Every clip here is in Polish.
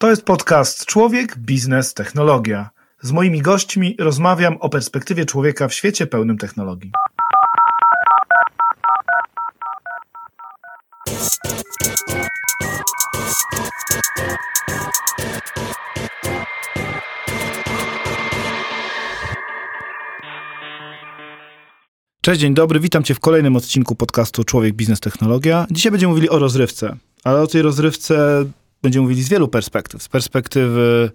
To jest podcast Człowiek, Biznes, Technologia. Z moimi gośćmi rozmawiam o perspektywie człowieka w świecie pełnym technologii. Cześć, dzień dobry, witam Cię w kolejnym odcinku podcastu Człowiek, Biznes, Technologia. Dzisiaj będziemy mówili o rozrywce, ale o tej rozrywce będziemy mówili z wielu perspektyw. Z perspektywy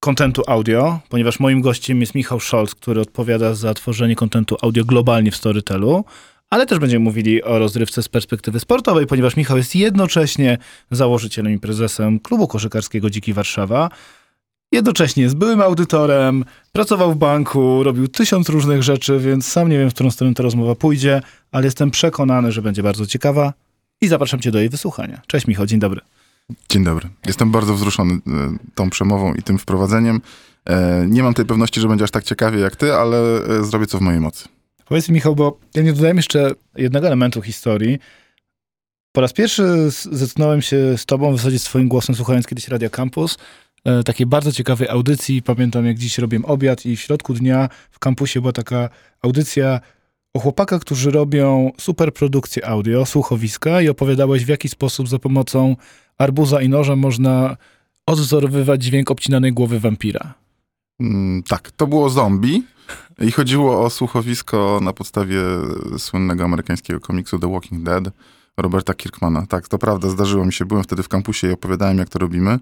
kontentu audio, ponieważ moim gościem jest Michał Scholz, który odpowiada za tworzenie kontentu audio globalnie w Storytelu, ale też będziemy mówili o rozrywce z perspektywy sportowej, ponieważ Michał jest jednocześnie założycielem i prezesem klubu koszykarskiego Dziki Warszawa, Jednocześnie jest byłym audytorem, pracował w banku, robił tysiąc różnych rzeczy, więc sam nie wiem, w którą stronę ta rozmowa pójdzie, ale jestem przekonany, że będzie bardzo ciekawa i zapraszam cię do jej wysłuchania. Cześć Michał, dzień dobry. Dzień dobry. Jestem bardzo wzruszony e, tą przemową i tym wprowadzeniem. E, nie mam tej pewności, że będzie aż tak ciekawie jak ty, ale e, zrobię co w mojej mocy. Powiedz mi, Michał, bo ja nie dodałem jeszcze jednego elementu historii. Po raz pierwszy zetknąłem się z tobą w zasadzie swoim głosem, słuchając kiedyś Radio Campus, takiej bardzo ciekawej audycji. Pamiętam, jak dziś robiłem obiad i w środku dnia w kampusie była taka audycja o chłopakach, którzy robią super produkcję audio, słuchowiska i opowiadałeś, w jaki sposób za pomocą arbuza i noża można odwzorowywać dźwięk obcinanej głowy wampira. Mm, tak, to było zombie i chodziło o słuchowisko na podstawie słynnego amerykańskiego komiksu The Walking Dead Roberta Kirkmana. Tak, to prawda, zdarzyło mi się. Byłem wtedy w kampusie i opowiadałem, jak to robimy.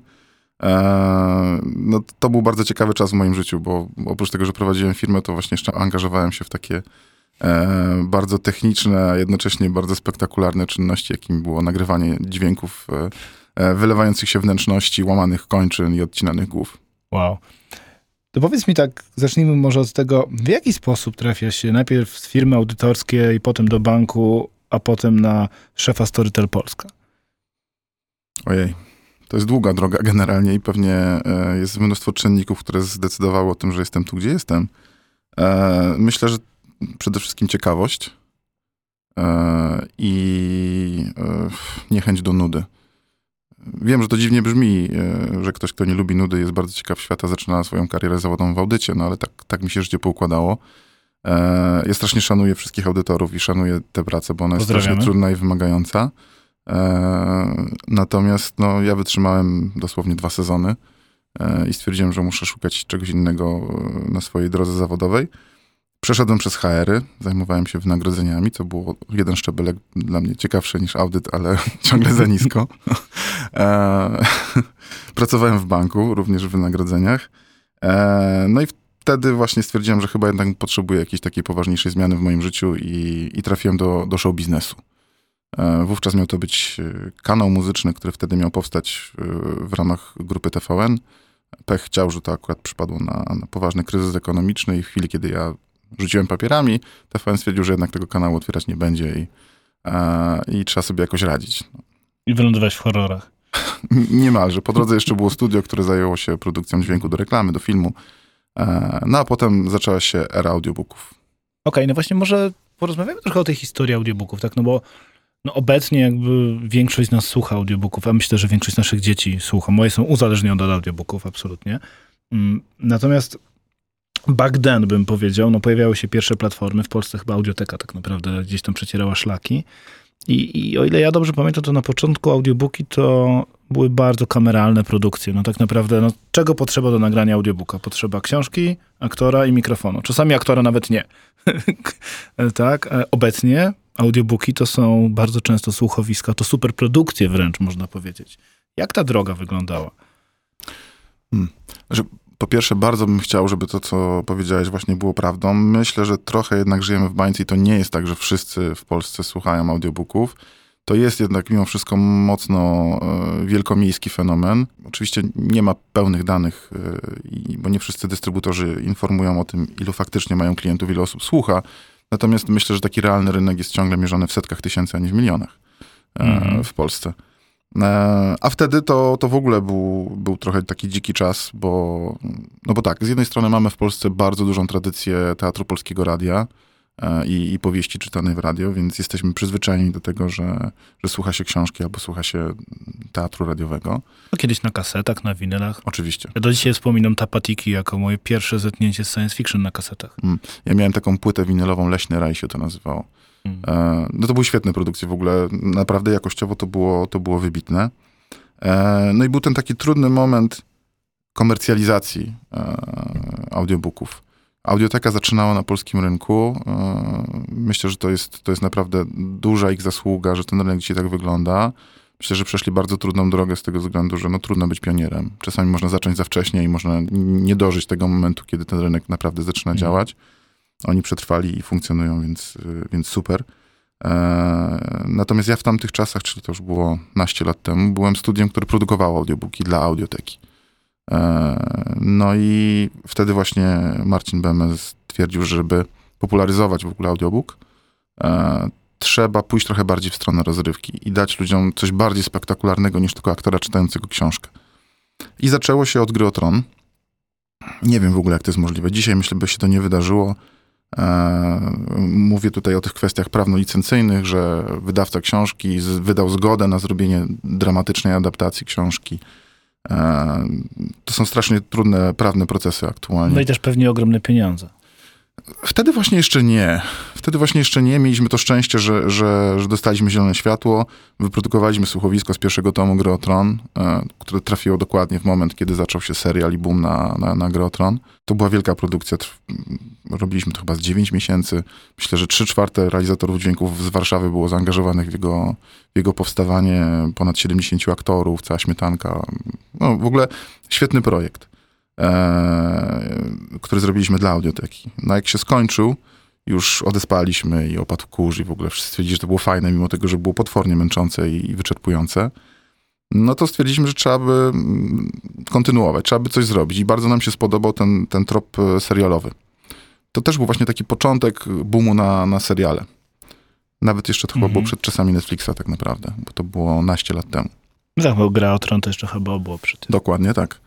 Eee, no, to był bardzo ciekawy czas w moim życiu, bo oprócz tego, że prowadziłem firmę, to właśnie jeszcze angażowałem się w takie e, bardzo techniczne, a jednocześnie bardzo spektakularne czynności, jakim było nagrywanie dźwięków e, wylewających się wnętrzności, łamanych kończyn i odcinanych głów. Wow. To powiedz mi tak, zacznijmy może od tego, w jaki sposób trafia się najpierw z firmy audytorskiej, potem do banku, a potem na szefa Storytel Polska? Ojej, to jest długa droga generalnie i pewnie e, jest mnóstwo czynników, które zdecydowały o tym, że jestem tu, gdzie jestem. E, myślę, że przede wszystkim ciekawość e, i niechęć do nudy. Wiem, że to dziwnie brzmi, że ktoś, kto nie lubi nudy, jest bardzo ciekaw świata, zaczyna swoją karierę zawodową w audycie, no ale tak, tak mi się życie poukładało. Ja strasznie szanuję wszystkich audytorów i szanuję tę pracę, bo ona jest strasznie trudna i wymagająca. E, natomiast no, ja wytrzymałem dosłownie dwa sezony e, i stwierdziłem, że muszę szukać czegoś innego e, na swojej drodze zawodowej. Przeszedłem przez HR-y, zajmowałem się wynagrodzeniami, co było jeden szczebelek dla mnie ciekawszy niż audyt, ale ciągle za nisko. Pracowałem w banku, również w wynagrodzeniach. No i wtedy właśnie stwierdziłem, że chyba jednak potrzebuję jakiejś takiej poważniejszej zmiany w moim życiu i, i trafiłem do, do show biznesu. E, wówczas miał to być e, kanał muzyczny, który wtedy miał powstać e, w ramach grupy TVN. Pech chciał, że to akurat przypadło na, na poważny kryzys ekonomiczny i w chwili, kiedy ja rzuciłem papierami, TVN stwierdził, że jednak tego kanału otwierać nie będzie i, i trzeba sobie jakoś radzić. I wylądować w horrorach. Niemalże. Po drodze jeszcze było studio, które zajęło się produkcją dźwięku do reklamy, do filmu. No a potem zaczęła się era audiobooków. Okej, okay, no właśnie może porozmawiamy trochę o tej historii audiobooków, tak? No bo no obecnie jakby większość z nas słucha audiobooków, a myślę, że większość naszych dzieci słucha. Moje są uzależnione od audiobooków, absolutnie. Mm, natomiast back then, bym powiedział, no pojawiały się pierwsze platformy, w Polsce chyba Audioteka tak naprawdę gdzieś tam przecierała szlaki. I, I o ile ja dobrze pamiętam, to na początku audiobooki to były bardzo kameralne produkcje. No tak naprawdę, no, czego potrzeba do nagrania audiobooka? Potrzeba książki, aktora i mikrofonu. Czasami aktora nawet nie. tak? E, obecnie audiobooki to są bardzo często słuchowiska, to super produkcje wręcz, można powiedzieć. Jak ta droga wyglądała? Hmm. Po pierwsze, bardzo bym chciał, żeby to, co powiedziałeś, właśnie było prawdą. Myślę, że trochę jednak żyjemy w bańce i to nie jest tak, że wszyscy w Polsce słuchają audiobooków. To jest jednak mimo wszystko mocno e, wielkomiejski fenomen. Oczywiście nie ma pełnych danych, e, bo nie wszyscy dystrybutorzy informują o tym, ilu faktycznie mają klientów, ile osób słucha. Natomiast myślę, że taki realny rynek jest ciągle mierzony w setkach tysięcy, a nie w milionach mm. w Polsce. E, a wtedy to, to w ogóle był, był trochę taki dziki czas, bo, no bo tak, z jednej strony mamy w Polsce bardzo dużą tradycję teatru polskiego radia, e, i, i powieści czytanej w radio, więc jesteśmy przyzwyczajeni do tego, że, że słucha się książki albo słucha się teatru radiowego. No, kiedyś na kasetach, na winylach. Oczywiście. Ja do dzisiaj wspominam Tapatiki jako moje pierwsze zetknięcie z science fiction na kasetach. Ja miałem taką płytę winylową, Leśny Raj się to nazywało. Mm. E, No to były świetne produkcje w ogóle, naprawdę jakościowo to było, to było wybitne. E, No i był ten taki trudny moment komercjalizacji e, audiobooków. Audioteka zaczynała na polskim rynku. Myślę, że to jest, to jest naprawdę duża ich zasługa, że ten rynek dzisiaj tak wygląda. Myślę, że przeszli bardzo trudną drogę z tego względu, że no trudno być pionierem. Czasami można zacząć za wcześnie i można nie dożyć tego momentu, kiedy ten rynek naprawdę zaczyna Mhm. działać. Oni przetrwali i funkcjonują, więc, y, więc super. E, natomiast ja w tamtych czasach, czyli to już było naście lat temu, byłem studiem, które produkowało audiobooki dla audioteki. E, no i wtedy właśnie Marcin Beme stwierdził, że żeby popularyzować w ogóle audiobook, e, trzeba pójść trochę bardziej w stronę rozrywki i dać ludziom coś bardziej spektakularnego niż tylko aktora czytającego książkę. I zaczęło się od gry o tron. Nie wiem w ogóle, jak to jest możliwe. Dzisiaj myślę, by się to nie wydarzyło. E, Mówię tutaj o tych kwestiach prawno-licencyjnych, że wydawca książki wydał zgodę na zrobienie dramatycznej adaptacji książki. E, To są strasznie trudne prawne procesy aktualnie. No i też pewnie ogromne pieniądze. Wtedy właśnie jeszcze nie. Wtedy właśnie jeszcze nie. Mieliśmy to szczęście, że, że, że dostaliśmy zielone światło. Wyprodukowaliśmy słuchowisko z pierwszego tomu Gry Tron, e, które trafiło dokładnie w moment, kiedy zaczął się serial i boom na, na, na Gry Tron. To była wielka produkcja. Robiliśmy to chyba z 9 miesięcy. Myślę, że 3 czwarte realizatorów dźwięków z Warszawy było zaangażowanych w jego, w jego powstawanie. Ponad 70 aktorów, cała śmietanka. No, w ogóle świetny projekt który zrobiliśmy dla audioteki. No jak się skończył, już odespaliśmy i opadł kurz i w ogóle wszyscy stwierdzili, że to było fajne, mimo tego, że było potwornie męczące i, i wyczerpujące. No to stwierdziliśmy, że trzeba by mm, kontynuować, trzeba by coś zrobić i bardzo nam się spodobał ten, ten trop e, serialowy. To też był właśnie taki początek boomu na, na seriale. Nawet jeszcze to chyba Mhm. było przed czasami Netflixa tak naprawdę, bo to było naście lat temu. Tak, bo gra o tron to jeszcze chyba było przed. Dokładnie tak.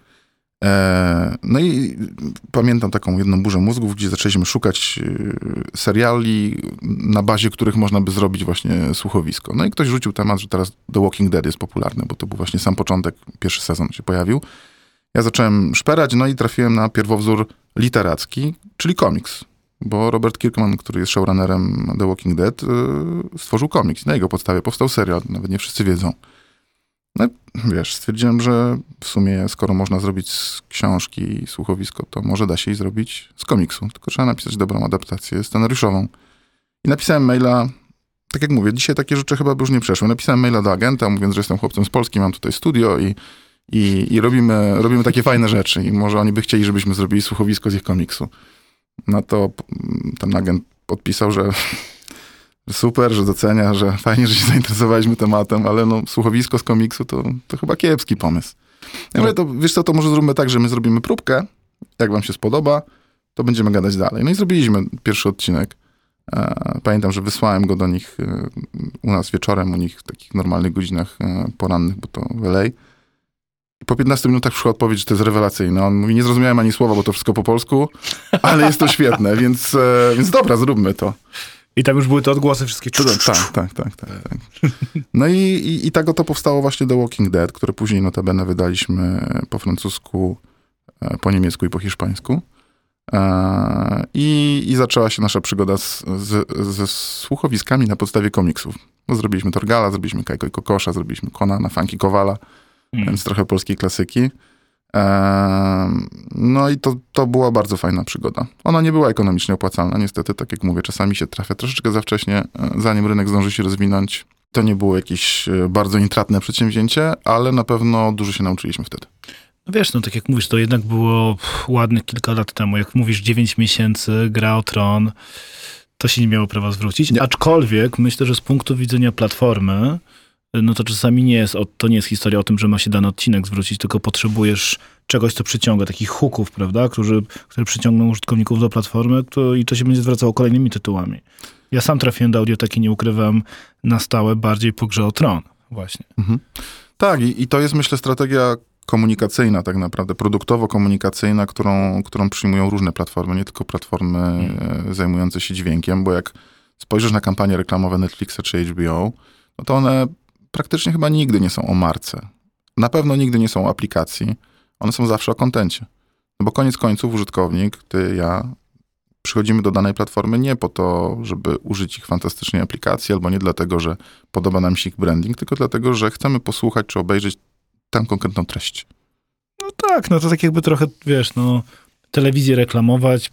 E, no i pamiętam taką jedną burzę mózgów, gdzie zaczęliśmy szukać e, seriali, na bazie których można by zrobić właśnie słuchowisko. No i ktoś rzucił temat, że teraz The Walking Dead jest popularny, bo to był właśnie sam początek, pierwszy sezon się pojawił. Ja zacząłem szperać, no i trafiłem na pierwowzór literacki, czyli komiks. Bo Robert Kirkman, który jest showrunnerem The Walking Dead, e, stworzył komiks. Na jego podstawie powstał serial, nawet nie wszyscy wiedzą. No wiesz, stwierdziłem, że w sumie skoro można zrobić z książki słuchowisko, to może da się i zrobić z komiksu. Tylko trzeba napisać dobrą adaptację scenariuszową. I napisałem maila, tak jak mówię, dzisiaj takie rzeczy chyba by już nie przeszły. Napisałem maila do agenta, mówiąc, że jestem chłopcem z Polski, mam tutaj studio i, i, i robimy, robimy takie fajne rzeczy. I może oni by chcieli, żebyśmy zrobili słuchowisko z ich komiksu. No to mm, ten agent podpisał, że że super, że docenia, że fajnie, że się zainteresowaliśmy tematem, ale no, słuchowisko z komiksu to, to chyba kiepski pomysł. Ja mówię, to wiesz co, to może zróbmy tak, że my zrobimy próbkę, jak wam się spodoba, to będziemy gadać dalej. No i zrobiliśmy pierwszy odcinek. E, Pamiętam, że wysłałem go do nich e, u nas wieczorem, u nich w takich normalnych godzinach e, porannych, bo to w LA. I po 15 minutach przyszła odpowiedź, że to jest rewelacyjne. On mówi, nie zrozumiałem ani słowa, bo to wszystko po polsku, ale jest to świetne, więc, więc dobra, zróbmy to. I tam już były te odgłosy wszystkie. Tak, tak, tak, tak, tak. tak. No i, i, i tak oto powstało właśnie The Walking Dead, które później notabene wydaliśmy po francusku, e, po niemiecku i po hiszpańsku. E, I, I zaczęła się nasza przygoda z, z, ze słuchowiskami na podstawie komiksów. No, zrobiliśmy Torgala, zrobiliśmy Kajko i Kokosza, zrobiliśmy Konana, Funky Kowala, Mm. więc trochę polskiej klasyki. No i to, to była bardzo fajna przygoda. Ona nie była ekonomicznie opłacalna, niestety, tak jak mówię, czasami się trafia troszeczkę za wcześnie, e, zanim rynek zdąży się rozwinąć. To nie było jakieś e, bardzo intratne przedsięwzięcie, ale na pewno dużo się nauczyliśmy wtedy. No wiesz, no tak jak mówisz, to jednak było ładnych kilka lat temu. Jak mówisz 9 miesięcy, gra o tron, to się nie miało prawa zwrócić. Nie. Aczkolwiek myślę, że z punktu widzenia platformy, no to czasami nie jest, to nie jest historia o tym, że ma się dany odcinek zwrócić, tylko potrzebujesz czegoś, co przyciąga, takich hooków, prawda, którzy, które przyciągną użytkowników do platformy to, i to się będzie zwracało kolejnymi tytułami. Ja sam trafiłem do audioteki, nie ukrywam, na stałe bardziej po grze o tron. Właśnie. Tak, i, i to jest myślę strategia komunikacyjna tak naprawdę, produktowo-komunikacyjna, którą, którą przyjmują różne platformy, nie tylko platformy e, zajmujące się dźwiękiem, bo jak spojrzysz na kampanie reklamowe Netflixa czy HBO, no to one praktycznie chyba nigdy nie są o marce. Na pewno nigdy nie są o aplikacji. One są zawsze o kontencie. No bo koniec końców użytkownik, ty, ja, przychodzimy do danej platformy nie po to, żeby użyć ich fantastycznej aplikacji, albo nie dlatego, że podoba nam się ich branding, tylko dlatego, że chcemy posłuchać czy obejrzeć tę konkretną treść. No tak, no to tak jakby trochę, wiesz, no telewizję reklamować,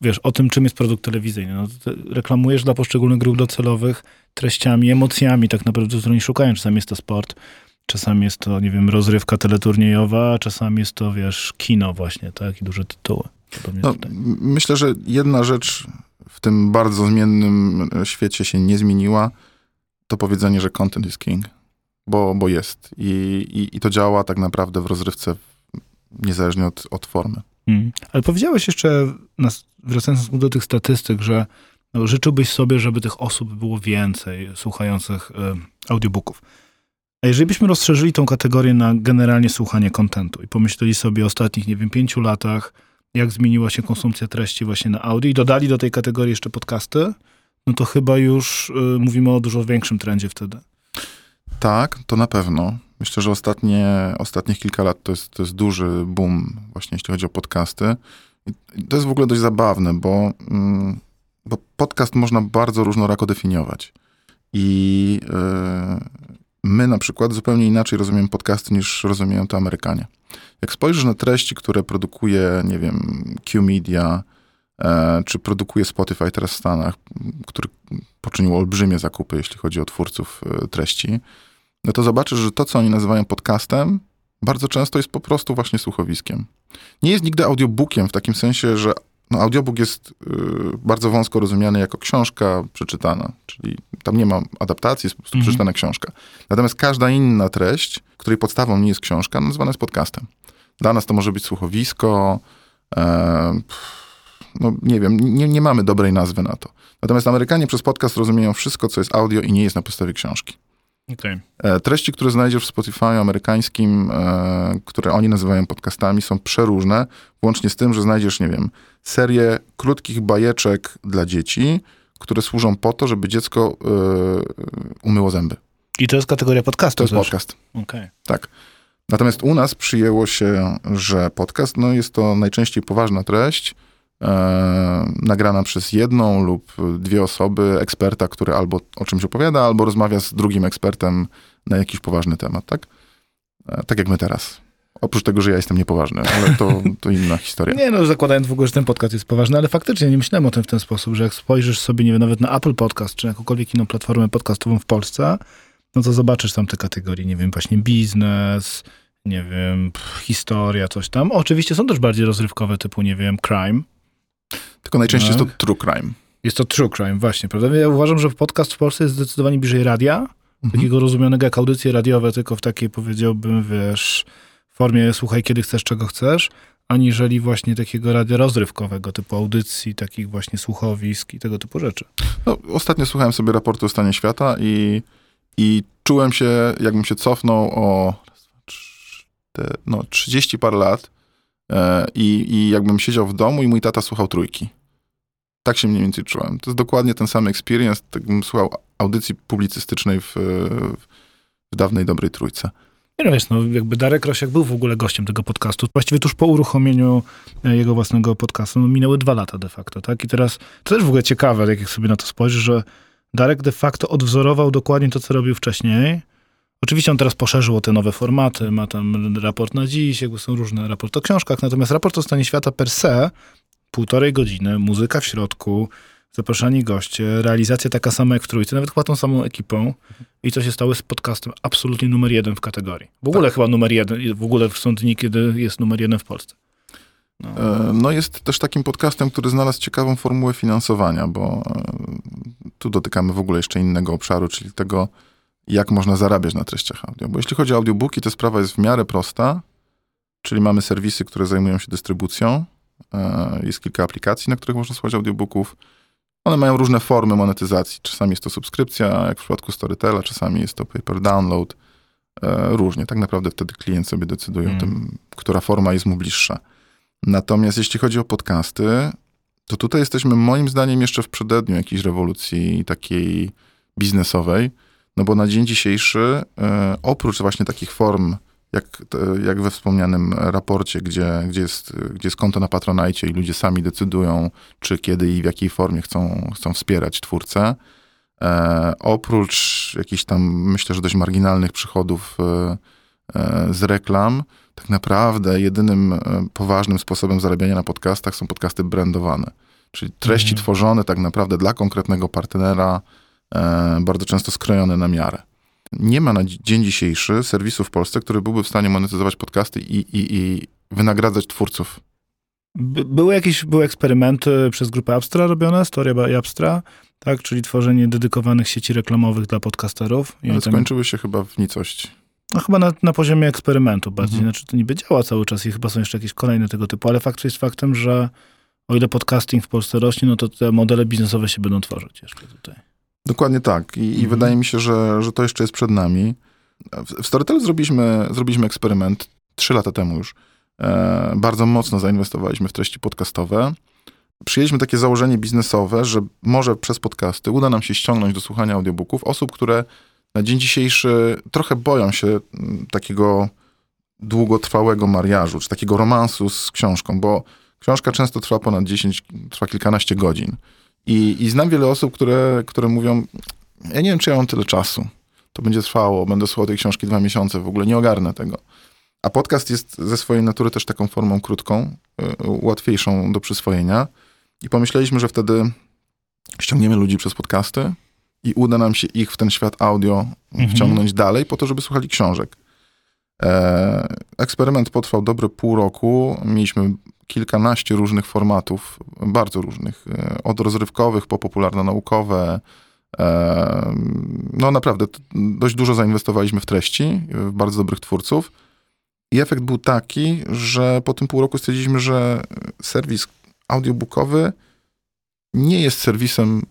wiesz, o tym, czym jest produkt telewizyjny. No, reklamujesz dla poszczególnych grup docelowych treściami, emocjami tak naprawdę, które nie szukają. Czasami jest to sport, czasami jest to, nie wiem, rozrywka teleturniejowa, czasami jest to, wiesz, kino właśnie, tak, i duże tytuły. No, myślę, że jedna rzecz w tym bardzo zmiennym świecie się nie zmieniła, to powiedzenie, że content is king, bo, bo jest. I, i, I to działa tak naprawdę w rozrywce niezależnie od, od formy. Hmm. Ale powiedziałeś jeszcze, wracając do tych statystyk, że no, życzyłbyś sobie, żeby tych osób było więcej słuchających y, audiobooków. A jeżeli byśmy rozszerzyli tą kategorię na generalnie słuchanie kontentu i pomyśleli sobie o ostatnich, nie wiem, pięciu latach, jak zmieniła się konsumpcja treści właśnie na audio i dodali do tej kategorii jeszcze podcasty, no to chyba już y, mówimy o dużo większym trendzie wtedy. Tak, to na pewno. Myślę, że ostatnie, ostatnich kilka lat to jest, to jest duży boom właśnie jeśli chodzi o podcasty. I to jest w ogóle dość zabawne, bo, mm, bo podcast można bardzo różnorako definiować. I yy, my na przykład zupełnie inaczej rozumiemy podcasty niż rozumieją to Amerykanie. Jak spojrzysz na treści, które produkuje, nie wiem, Q-Media, e, czy produkuje Spotify teraz w Stanach, który poczynił olbrzymie zakupy, jeśli chodzi o twórców e, treści, no to zobaczysz, że to, co oni nazywają podcastem, bardzo często jest po prostu właśnie słuchowiskiem. Nie jest nigdy audiobookiem w takim sensie, że no, audiobook jest y, bardzo wąsko rozumiany jako książka przeczytana, czyli tam nie ma adaptacji, jest po prostu mhm. przeczytana książka. Natomiast każda inna treść, której podstawą nie jest książka, nazywana jest podcastem. Dla nas to może być słuchowisko, e, no nie wiem, nie, nie mamy dobrej nazwy na to. Natomiast Amerykanie przez podcast rozumieją wszystko, co jest audio i nie jest na podstawie książki. Okay. E, treści, które znajdziesz w Spotify amerykańskim, e, które oni nazywają podcastami, są przeróżne, włącznie z tym, że znajdziesz, nie wiem, serię krótkich bajeczek dla dzieci, które służą po to, żeby dziecko e, umyło zęby. I to jest kategoria podcastu. To jest też. podcast. Okay. Tak. Natomiast u nas przyjęło się, że podcast no, jest to najczęściej poważna treść, e, nagrana przez jedną lub dwie osoby, eksperta, który albo o czymś opowiada, albo rozmawia z drugim ekspertem na jakiś poważny temat, tak? E, tak jak my teraz. Oprócz tego, że ja jestem niepoważny, ale to, to inna historia. Nie no, zakładając w ogóle, że ten podcast jest poważny, ale faktycznie nie myślałem o tym w ten sposób, że jak spojrzysz sobie, nie wiem, nawet na Apple Podcast, czy jakąkolwiek inną platformę podcastową w Polsce, no to zobaczysz tam te kategorie, nie wiem, właśnie biznes, nie wiem, historia, coś tam. Oczywiście są też bardziej rozrywkowe, typu, nie wiem, crime. Tylko najczęściej no. jest to true crime. Jest to true crime, właśnie, prawda? Ja uważam, że podcast w Polsce jest zdecydowanie bliżej radia, mhm. takiego rozumianego jak audycje radiowe, tylko w takiej, powiedziałbym, wiesz, formie słuchaj kiedy chcesz, czego chcesz, aniżeli właśnie takiego radia rozrywkowego, typu audycji, takich właśnie słuchowisk i tego typu rzeczy. No, ostatnio słuchałem sobie raportu o stanie świata i, i czułem się, jakbym się cofnął o no, 30 parę lat e, i, i jakbym siedział w domu i mój tata słuchał trójki. Tak się mniej więcej czułem. To jest dokładnie ten sam experience, tak bym słuchał audycji publicystycznej w, w dawnej dobrej trójce. Nie no wiesz, no jakby Darek Rosiak był w ogóle gościem tego podcastu. Właściwie tuż po uruchomieniu e, jego własnego podcastu, no minęły dwa lata de facto, tak? I teraz, to też w ogóle ciekawe, jak sobie na to spojrzysz, że Darek de facto odwzorował dokładnie to, co robił wcześniej. Oczywiście on teraz poszerzył o te nowe formaty, ma tam raport na dziś, jakby są różne raporty o książkach, natomiast raport o stanie świata per se, półtorej godziny, muzyka w środku, zapraszani goście, realizacja taka sama jak w trójce, nawet chyba tą samą ekipą i co się stało z podcastem absolutnie numer jeden w kategorii. W ogóle tak. chyba numer jeden, w ogóle w dni, kiedy jest numer jeden w Polsce. No. E, no. jest też takim podcastem, który znalazł ciekawą formułę finansowania, bo e, tu dotykamy w ogóle jeszcze innego obszaru, czyli tego, jak można zarabiać na treściach audio. Bo jeśli chodzi o audiobooki, to sprawa jest w miarę prosta, czyli mamy serwisy, które zajmują się dystrybucją, e, jest kilka aplikacji, na których można słuchać audiobooków, one mają różne formy monetyzacji. Czasami jest to subskrypcja, jak w przypadku Storytela, czasami jest to pay per download. e, różnie. Tak naprawdę wtedy klient sobie decyduje Mm. o tym, która forma jest mu bliższa. Natomiast jeśli chodzi o podcasty, to tutaj jesteśmy moim zdaniem jeszcze w przededniu jakiejś rewolucji takiej biznesowej, no bo na dzień dzisiejszy, e, oprócz właśnie takich form, jak, jak we wspomnianym raporcie, gdzie, gdzie, jest, gdzie jest konto na Patronite i ludzie sami decydują, czy kiedy i w jakiej formie chcą, chcą wspierać twórcę, e, oprócz jakichś tam, myślę, że dość marginalnych przychodów e, e, z reklam, tak naprawdę jedynym e, poważnym sposobem zarabiania na podcastach są podcasty brandowane. Czyli treści Mhm. tworzone tak naprawdę dla konkretnego partnera, e, bardzo często skrojone na miarę. Nie ma na dzi- dzień dzisiejszy serwisu w Polsce, który byłby w stanie monetyzować podcasty i, i, i wynagradzać twórców. By, były jakieś były eksperymenty przez grupę Abstra robione, Storia by Abstra, tak? Czyli tworzenie dedykowanych sieci reklamowych dla podcasterów. I Ale tam- skończyły się chyba w nicości. No chyba na, na poziomie eksperymentu bardziej. Mhm. Znaczy to niby działa cały czas i chyba są jeszcze jakieś kolejne tego typu, ale fakt jest faktem, że o ile podcasting w Polsce rośnie, no to te modele biznesowe się będą tworzyć jeszcze tutaj. Dokładnie tak. I, i Mhm. wydaje mi się, że, że to jeszcze jest przed nami. W, w Storytel zrobiliśmy, zrobiliśmy eksperyment trzy lata temu już. E, bardzo mocno zainwestowaliśmy w treści podcastowe. Przyjęliśmy takie założenie biznesowe, że może przez podcasty uda nam się ściągnąć do słuchania audiobooków osób, które na dzień dzisiejszy trochę boją się mm, takiego długotrwałego mariażu, czy takiego romansu z książką, bo książka często trwa ponad 10, trwa kilkanaście godzin. I, i znam wiele osób, które, które mówią, ja nie wiem, czy ja mam tyle czasu. To będzie trwało, będę słuchał tej książki dwa miesiące, w ogóle nie ogarnę tego. A podcast jest ze swojej natury też taką formą krótką, y, łatwiejszą do przyswojenia. I pomyśleliśmy, że wtedy ściągniemy ludzi przez podcasty i uda nam się ich w ten świat audio Mhm. wciągnąć dalej, po to, żeby słuchali książek. E, eksperyment potrwał dobre pół roku. Mieliśmy kilkanaście różnych formatów, bardzo różnych, e, od rozrywkowych po popularno-naukowe. E, no naprawdę, dość dużo zainwestowaliśmy w treści, w bardzo dobrych twórców. I efekt był taki, że po tym pół roku stwierdziliśmy, że serwis audiobookowy nie jest serwisem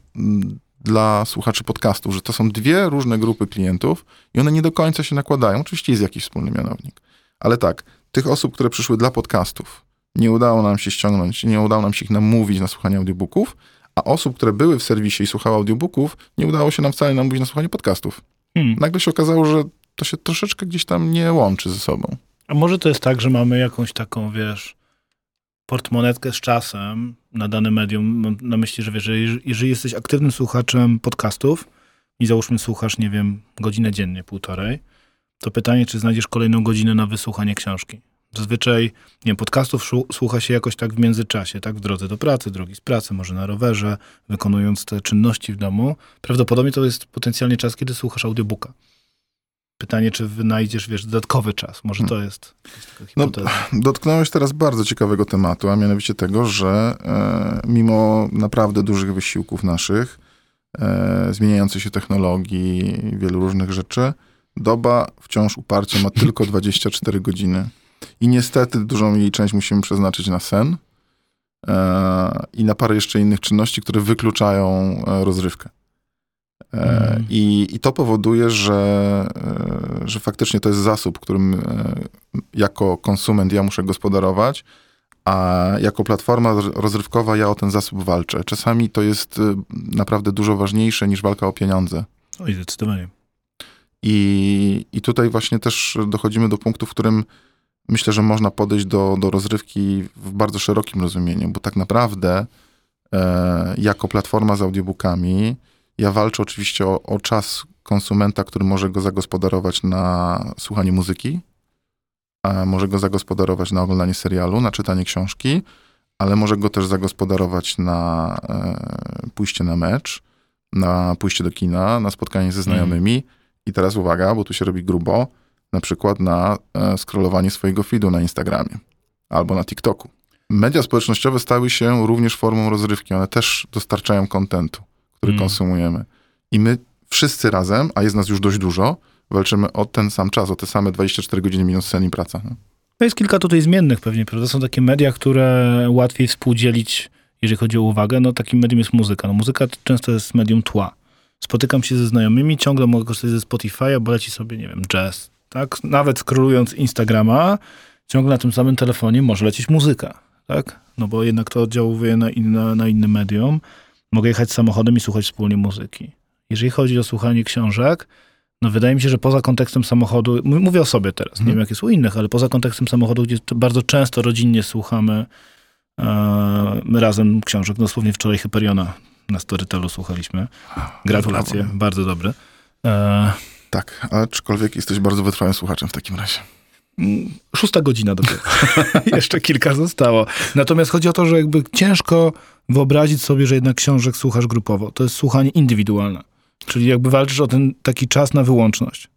dla słuchaczy podcastów, że to są dwie różne grupy klientów i one nie do końca się nakładają. Oczywiście jest jakiś wspólny mianownik. Ale tak, tych osób, które przyszły dla podcastów, nie udało nam się ściągnąć, nie udało nam się ich namówić na słuchanie audiobooków, a osób, które były w serwisie i słuchały audiobooków, nie udało się nam wcale namówić na słuchanie podcastów. Hmm. Nagle się okazało, że to się troszeczkę gdzieś tam nie łączy ze sobą. A może to jest tak, że mamy jakąś taką, wiesz, portmonetkę z czasem na dane medium. Mam na myśli, że wiesz, że jeżeli- jeżeli jesteś aktywnym słuchaczem podcastów i załóżmy słuchasz, nie wiem, godzinę dziennie, półtorej, to pytanie, czy znajdziesz kolejną godzinę na wysłuchanie książki. Zazwyczaj, nie wiem, podcastów słucha się jakoś tak w międzyczasie, tak? W drodze do pracy, drogi z pracy, może na rowerze, wykonując te czynności w domu. Prawdopodobnie to jest potencjalnie czas, kiedy słuchasz audiobooka. Pytanie, czy wynajdziesz, wiesz, dodatkowy czas. Może to jest, to jest taka No. Dotknąłeś teraz bardzo ciekawego tematu, a mianowicie tego, że e, mimo naprawdę dużych wysiłków naszych, e, zmieniającej się technologii, wielu różnych rzeczy, doba wciąż uparcie ma tylko 24 godziny. I niestety dużą jej część musimy przeznaczyć na sen e, i na parę jeszcze innych czynności, które wykluczają e, rozrywkę. Mhm. I, I to powoduje, że, że faktycznie to jest zasób, którym jako konsument ja muszę gospodarować, a jako platforma roz- rozrywkowa ja o ten zasób walczę. Czasami to jest naprawdę dużo ważniejsze niż walka o pieniądze. Oj, zdecydowanie. I, I tutaj właśnie też dochodzimy do punktu, w którym myślę, że można podejść do, do rozrywki w bardzo szerokim rozumieniu, bo tak naprawdę e, jako platforma z audiobookami ja walczę oczywiście o, o czas konsumenta, który może go zagospodarować na słuchanie muzyki, może go zagospodarować na oglądanie serialu, na czytanie książki, ale może go też zagospodarować na e, pójście na mecz, na pójście do kina, na spotkanie ze znajomymi. I teraz uwaga, bo tu się robi grubo, na przykład na e, scrollowanie swojego feedu na Instagramie albo na TikToku. Media społecznościowe stały się również formą rozrywki. One też dostarczają kontentu, który Mm. konsumujemy. I my wszyscy razem, a jest nas już dość dużo, walczymy o ten sam czas, o te same 24 godziny minus sen i praca. No. Jest kilka tutaj zmiennych pewnie, prawda? Są takie media, które łatwiej współdzielić, jeżeli chodzi o uwagę. No takim medium jest muzyka. No muzyka często jest medium tła. Spotykam się ze znajomymi, ciągle mogę korzystać ze Spotify'a, bo leci sobie, nie wiem, jazz, tak? Nawet scrollując Instagrama, ciągle na tym samym telefonie może lecieć muzyka, tak? No bo jednak to oddziałuje na inne, na inny medium. Mogę jechać samochodem i słuchać wspólnie muzyki. Jeżeli chodzi o słuchanie książek, no wydaje mi się, że poza kontekstem samochodu, mówię o sobie teraz, nie Mhm. wiem jak jest u innych, ale poza kontekstem samochodu, gdzie bardzo często rodzinnie słuchamy e, razem książek, dosłownie wczoraj Hyperiona na Storytelu słuchaliśmy. Gratulacje, bardzo dobry. E, Tak, aczkolwiek jesteś bardzo wytrwałym słuchaczem w takim razie. Mm, Szósta godzina dopiero. Jeszcze kilka zostało. Natomiast chodzi o to, że jakby ciężko wyobrazić sobie, że jednak książek słuchasz grupowo. To jest słuchanie indywidualne. Czyli jakby walczysz o ten taki czas na wyłączność.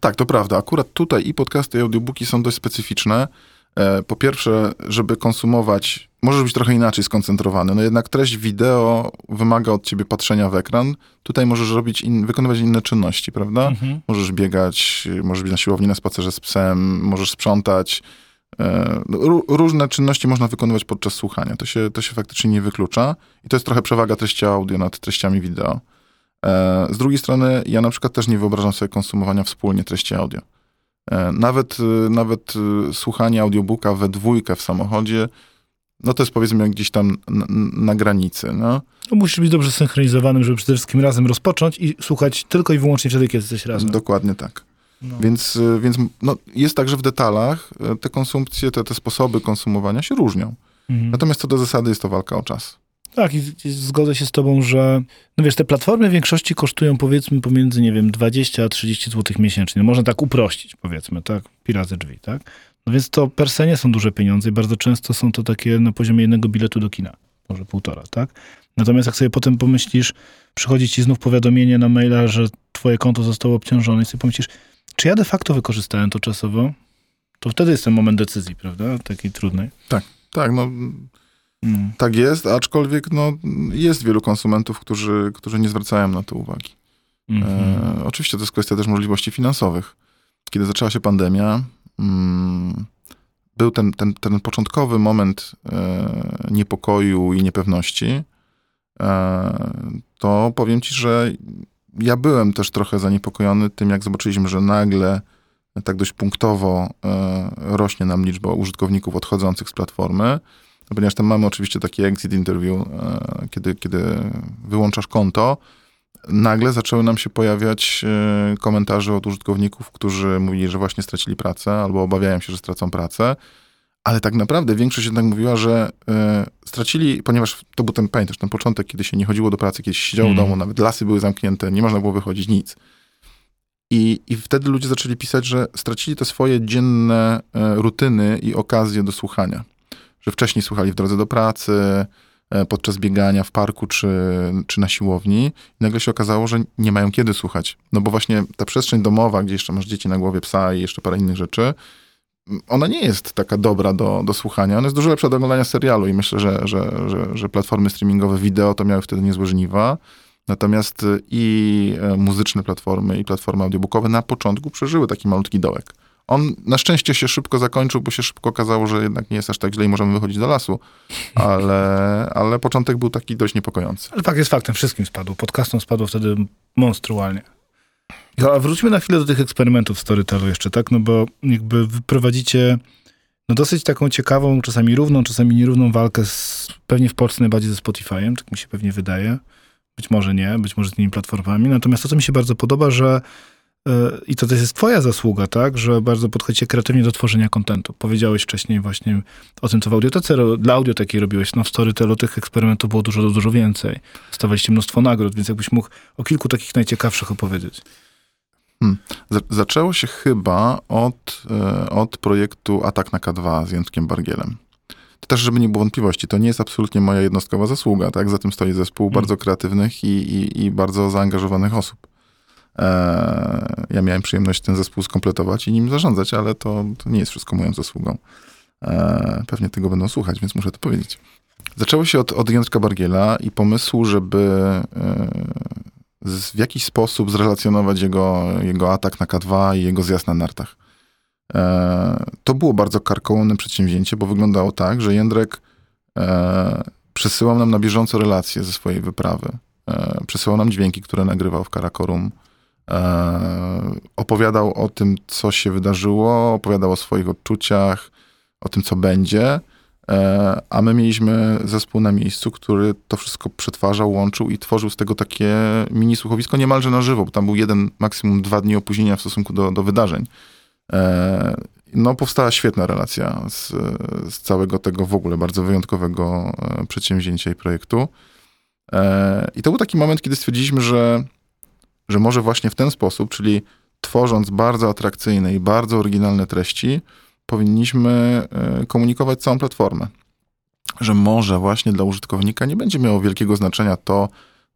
Tak, to prawda. Akurat tutaj i podcasty, i audiobooki są dość specyficzne. E, Po pierwsze, żeby konsumować, możesz być trochę inaczej skoncentrowany. No jednak treść wideo wymaga od ciebie patrzenia w ekran. Tutaj możesz robić in, wykonywać inne czynności, prawda? Możesz biegać, możesz być na siłowni na spacerze z psem, możesz sprzątać. E, no, ró- Różne czynności można wykonywać podczas słuchania. To się, to się faktycznie nie wyklucza. I to jest trochę przewaga treści audio nad treściami wideo. E, Z drugiej strony, ja na przykład też nie wyobrażam sobie konsumowania wspólnie treści audio. E, Nawet, nawet słuchanie audiobooka we dwójkę w samochodzie, no to jest powiedzmy jak gdzieś tam na, na granicy. No. No musisz być dobrze synchronizowanym, żeby przede wszystkim razem rozpocząć i słuchać tylko i wyłącznie wtedy, kiedy jesteś razem. Dokładnie tak. No. Więc, y, więc no, jest tak, że w detalach y, te konsumpcje, te, te sposoby konsumowania się różnią. Mhm. Natomiast co do zasady jest to walka o czas. Tak, i, i zgodzę się z tobą, że no wiesz, te platformy w większości kosztują powiedzmy pomiędzy, nie wiem, 20 a 30 zł miesięcznie. Można tak uprościć, powiedzmy, tak? Pi razy drzwi, tak? No więc to per se nie są duże pieniądze i bardzo często są to takie na poziomie jednego biletu do kina. Może półtora, tak? Natomiast jak sobie potem pomyślisz, przychodzi ci znów powiadomienie na maila, że twoje konto zostało obciążone i sobie pomyślisz, czy ja de facto wykorzystałem to czasowo? To wtedy jest ten moment decyzji, prawda? Takiej trudnej. Tak, no Mm. tak jest, aczkolwiek no, jest wielu konsumentów, którzy, którzy nie zwracają na to uwagi. Mhm. E, oczywiście to jest kwestia też możliwości finansowych. Kiedy zaczęła się pandemia, był ten, ten, ten początkowy moment e, niepokoju i niepewności, e, to powiem ci, że ja byłem też trochę zaniepokojony tym, jak zobaczyliśmy, że nagle tak dość punktowo e, rośnie nam liczba użytkowników odchodzących z platformy, ponieważ tam mamy oczywiście taki exit interview, kiedy, kiedy wyłączasz konto, nagle zaczęły nam się pojawiać e, komentarze od użytkowników, którzy mówili, że właśnie stracili pracę albo obawiają się, że stracą pracę. Ale tak naprawdę większość jednak mówiła, że e, stracili, ponieważ to był ten, pamiętasz, ten początek, kiedy się nie chodziło do pracy, kiedy się siedziało Mm. w domu, nawet lasy były zamknięte, nie można było wychodzić, nic. I, I wtedy ludzie zaczęli pisać, że stracili te swoje dzienne e, rutyny i okazje do słuchania. Że wcześniej słuchali w drodze do pracy, podczas biegania w parku czy, czy na siłowni. Nagle się okazało, że nie mają kiedy słuchać. No bo właśnie ta przestrzeń domowa, gdzie jeszcze masz dzieci na głowie, psa i jeszcze parę innych rzeczy, ona nie jest taka dobra do, do słuchania. Ona jest dużo lepsza do oglądania serialu i myślę, że, że, że, że platformy streamingowe wideo to miały wtedy niezłe żniwa. Natomiast i e, muzyczne platformy, i platformy audiobookowe na początku przeżyły taki malutki dołek. On na szczęście się szybko zakończył, bo się szybko okazało, że jednak nie jest aż tak źle i możemy wychodzić do lasu, ale, ale początek był taki dość niepokojący. Ale fakt jest faktem, wszystkim spadł. Podcastom spadło wtedy monstrualnie. A wróćmy na chwilę do tych eksperymentów Storytelu jeszcze, tak? No bo jakby wyprowadzicie no dosyć taką ciekawą, czasami równą, czasami nierówną walkę z, pewnie w Polsce najbardziej ze Spotify'em, tak mi się pewnie wydaje. Być może nie, być może z innymi platformami. Natomiast to, co mi się bardzo podoba, że i to też jest twoja zasługa, tak? Że bardzo podchodzicie kreatywnie do tworzenia kontentu. Powiedziałeś wcześniej właśnie o tym, co w audiotece, dla audioteki robiłeś. No w Storytelu tych eksperymentów było dużo, dużo więcej. Dostawaliście mnóstwo nagród, więc jakbyś mógł o kilku takich najciekawszych opowiedzieć. Za- Zaczęło się chyba od, e, od projektu Atak na K2 z Jędrkiem Bargielem. To też, żeby nie było wątpliwości, to nie jest absolutnie moja jednostkowa zasługa, tak? Za tym stoi zespół Hmm. bardzo kreatywnych i, i, i bardzo zaangażowanych osób. E, ja miałem przyjemność ten zespół skompletować i nim zarządzać, ale to, to nie jest wszystko moją zasługą. E, pewnie tego będą słuchać, więc muszę to powiedzieć. Zaczęło się od, od Jędrka Bargiela i pomysłu, żeby e, w jakiś sposób zrelacjonować jego, jego atak na K2 i jego zjazd na nartach. To było bardzo karkołomne przedsięwzięcie, bo wyglądało tak, że Jędrek przesyłał nam na bieżąco relacje ze swojej wyprawy. Przesyłał nam dźwięki, które nagrywał w Karakorum. E, opowiadał o tym, co się wydarzyło, opowiadał o swoich odczuciach, o tym, co będzie. E, a my mieliśmy zespół na miejscu, który to wszystko przetwarzał, łączył i tworzył z tego takie mini słuchowisko niemalże na żywo, bo tam był jeden, maksimum dwa dni opóźnienia w stosunku do, do wydarzeń. E, no, powstała świetna relacja z, z całego tego w ogóle bardzo wyjątkowego przedsięwzięcia i projektu. I to był taki moment, kiedy stwierdziliśmy, że, że może właśnie w ten sposób, czyli tworząc bardzo atrakcyjne i bardzo oryginalne treści, powinniśmy e, komunikować całą platformę. Że może właśnie dla użytkownika nie będzie miało wielkiego znaczenia to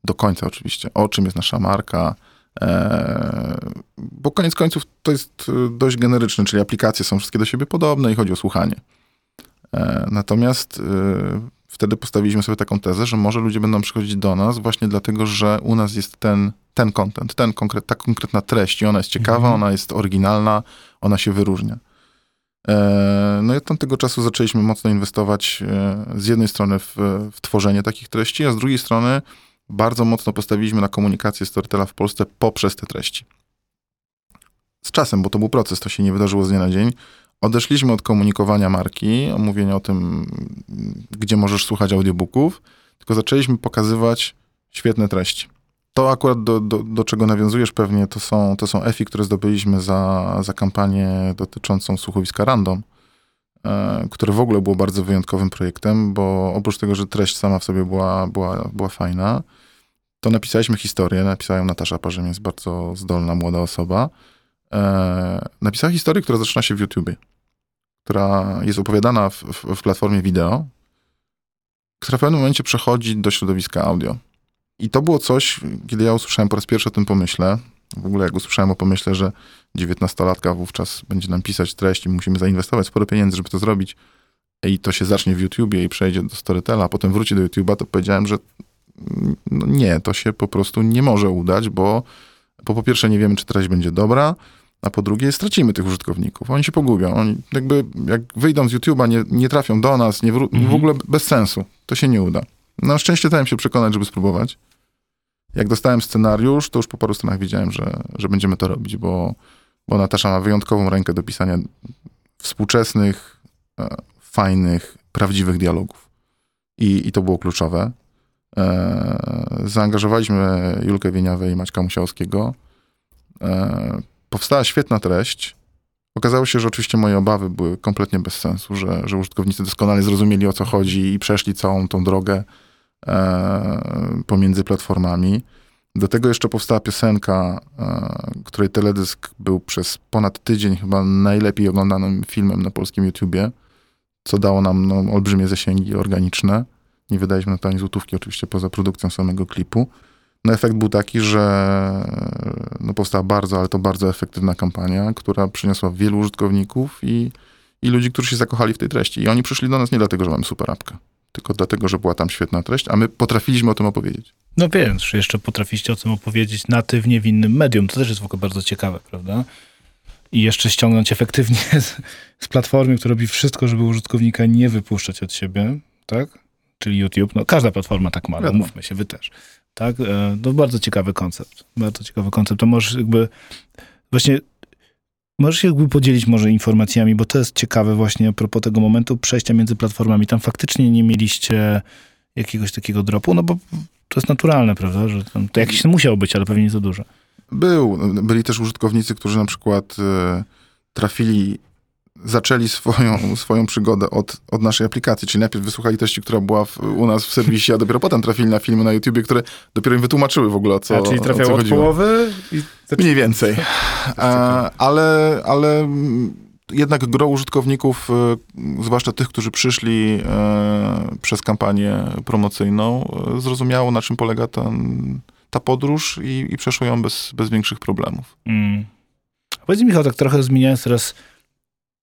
do końca oczywiście, o czym jest nasza marka, e, bo koniec końców to jest e, dość generyczne, czyli aplikacje są wszystkie do siebie podobne i chodzi o słuchanie. Natomiast wtedy postawiliśmy sobie taką tezę, że może ludzie będą przychodzić do nas właśnie dlatego, że u nas jest ten, ten content, ten konkret, ta konkretna treść i ona jest ciekawa, mhm. ona jest oryginalna, ona się wyróżnia. E, no i od tamtego czasu zaczęliśmy mocno inwestować e, z jednej strony w, w, tworzenie takich treści, a z drugiej strony bardzo mocno postawiliśmy na komunikację Storytela w Polsce poprzez te treści. Z czasem, bo to był proces, to się nie wydarzyło z dnia na dzień, odeszliśmy od komunikowania marki, mówienia o tym, gdzie możesz słuchać audiobooków, tylko zaczęliśmy pokazywać świetne treści. To akurat do, do, do czego nawiązujesz pewnie, to są, to są EFI, które zdobyliśmy za, za kampanię dotyczącą słuchowiska Random, e, które w ogóle było bardzo wyjątkowym projektem, bo oprócz tego, że treść sama w sobie była, była, była fajna, to napisaliśmy historię, napisała ją Natasza Parzymiec, bardzo zdolna, młoda osoba. E, napisała historię, która zaczyna się w YouTubie, która jest opowiadana w, w, w platformie wideo, która w pewnym momencie przechodzi do środowiska audio. I to było coś, kiedy ja usłyszałem po raz pierwszy o tym pomyśle, w ogóle jak usłyszałem o pomyśle, że dziewiętnastolatka wówczas będzie nam pisać treść i musimy zainwestować sporo pieniędzy, żeby to zrobić i to się zacznie w YouTubie i przejdzie do Storytela, a potem wróci do YouTube'a, to powiedziałem, że no nie, to się po prostu nie może udać, bo, bo po pierwsze nie wiemy, czy treść będzie dobra, a po drugie stracimy tych użytkowników. Oni się pogubią. Oni jakby jak wyjdą z YouTube'a, nie, nie trafią do nas, nie w, mhm. w ogóle bez sensu. To się nie uda. Na szczęście dałem się przekonać, żeby spróbować. Jak dostałem scenariusz, to już po paru stronach wiedziałem, że, że będziemy to robić, bo, bo Natasza ma wyjątkową rękę do pisania współczesnych, e, fajnych, prawdziwych dialogów. I, i to było kluczowe. E, zaangażowaliśmy Julkę Wieniawę i Maćka Musiałskiego. E, powstała świetna treść. Okazało się, że oczywiście moje obawy były kompletnie bez sensu, że, że użytkownicy doskonale zrozumieli o co chodzi i przeszli całą tą drogę pomiędzy platformami. Do tego jeszcze powstała piosenka, e, której teledysk był przez ponad tydzień chyba najlepiej oglądanym filmem na polskim YouTubie, co dało nam no, olbrzymie zasięgi organiczne. Nie wydaliśmy na to ani złotówki oczywiście poza produkcją samego klipu. No efekt był taki, że no, powstała bardzo, ale to bardzo efektywna kampania, która przyniosła wielu użytkowników i, i ludzi, którzy się zakochali w tej treści. I oni przyszli do nas nie dlatego, że mamy super apkę tylko dlatego, że była tam świetna treść, a my potrafiliśmy o tym opowiedzieć. No więc, jeszcze potrafiliście o tym opowiedzieć natywnie w innym medium. To też jest w ogóle bardzo ciekawe, prawda? I jeszcze ściągnąć efektywnie z, z platformy, która robi wszystko, żeby użytkownika nie wypuszczać od siebie, tak? Czyli YouTube. No, każda platforma tak ma, no, mówmy się, wy też. Tak? E, to bardzo ciekawy koncept. Bardzo ciekawy koncept. To możesz jakby właśnie Możesz się jakby podzielić może informacjami, bo to jest ciekawe właśnie a propos tego momentu przejścia między platformami. Tam faktycznie nie mieliście jakiegoś takiego dropu, no bo to jest naturalne, prawda, że tam, to jakiś musiał być, ale pewnie nie za dużo. Był. Byli też użytkownicy, którzy na przykład y, trafili zaczęli swoją, swoją przygodę od, od naszej aplikacji, czyli najpierw wysłuchali treści, która była w, u nas w serwisie, a dopiero potem trafili na filmy na YouTubie, które dopiero im wytłumaczyły w ogóle o co a, czyli trafiało od połowy? I... Mniej więcej. A, ale, ale jednak gro użytkowników, e, zwłaszcza tych, którzy przyszli e, przez kampanię promocyjną, e, zrozumiało na czym polega ten, ta podróż i, i przeszło ją bez, bez większych problemów. Mm. Powiedz Michał, tak trochę zmieniając teraz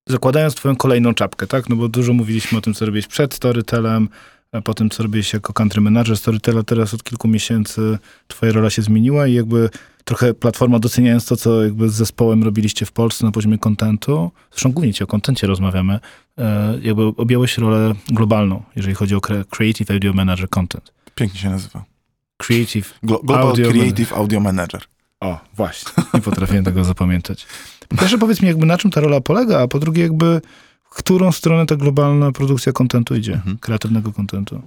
zakładając twoją kolejną czapkę, tak? No bo dużo mówiliśmy o tym, co robiłeś przed Storytelem, a po tym, co robiłeś jako country manager Storytela. Teraz od kilku miesięcy twoja rola się zmieniła i jakby trochę platforma doceniając to, co jakby z zespołem robiliście w Polsce na poziomie kontentu, zresztą głównie ci o kontencie rozmawiamy, e, jakby objęłeś rolę globalną, jeżeli chodzi o Creative Audio Manager Content. Pięknie się nazywa. Creative Global Audio Creative Audio Manager. O, właśnie. Nie potrafię tego zapamiętać. Pierwsze powiedz mi jakby na czym ta rola polega, a po drugie jakby w którą stronę ta globalna produkcja kontentu idzie, Mhm. kreatywnego kontentu.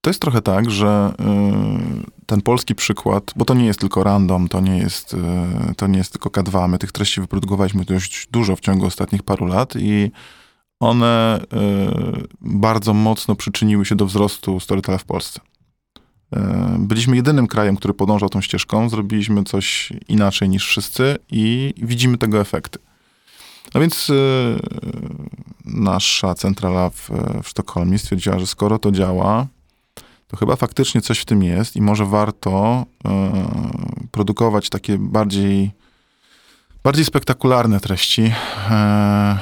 To jest trochę tak, że y, ten polski przykład, bo to nie jest tylko random, to nie jest, y, to nie jest tylko K2, my tych treści wyprodukowaliśmy dość dużo w ciągu ostatnich paru lat i one y, bardzo mocno przyczyniły się do wzrostu Storytela w Polsce. Y, Byliśmy jedynym krajem, który podążał tą ścieżką, zrobiliśmy coś inaczej niż wszyscy i widzimy tego efekty. No więc y, nasza centrala w, w Sztokholmie stwierdziła, że skoro to działa, to chyba faktycznie coś w tym jest i może warto e, produkować takie bardziej, bardziej spektakularne treści e,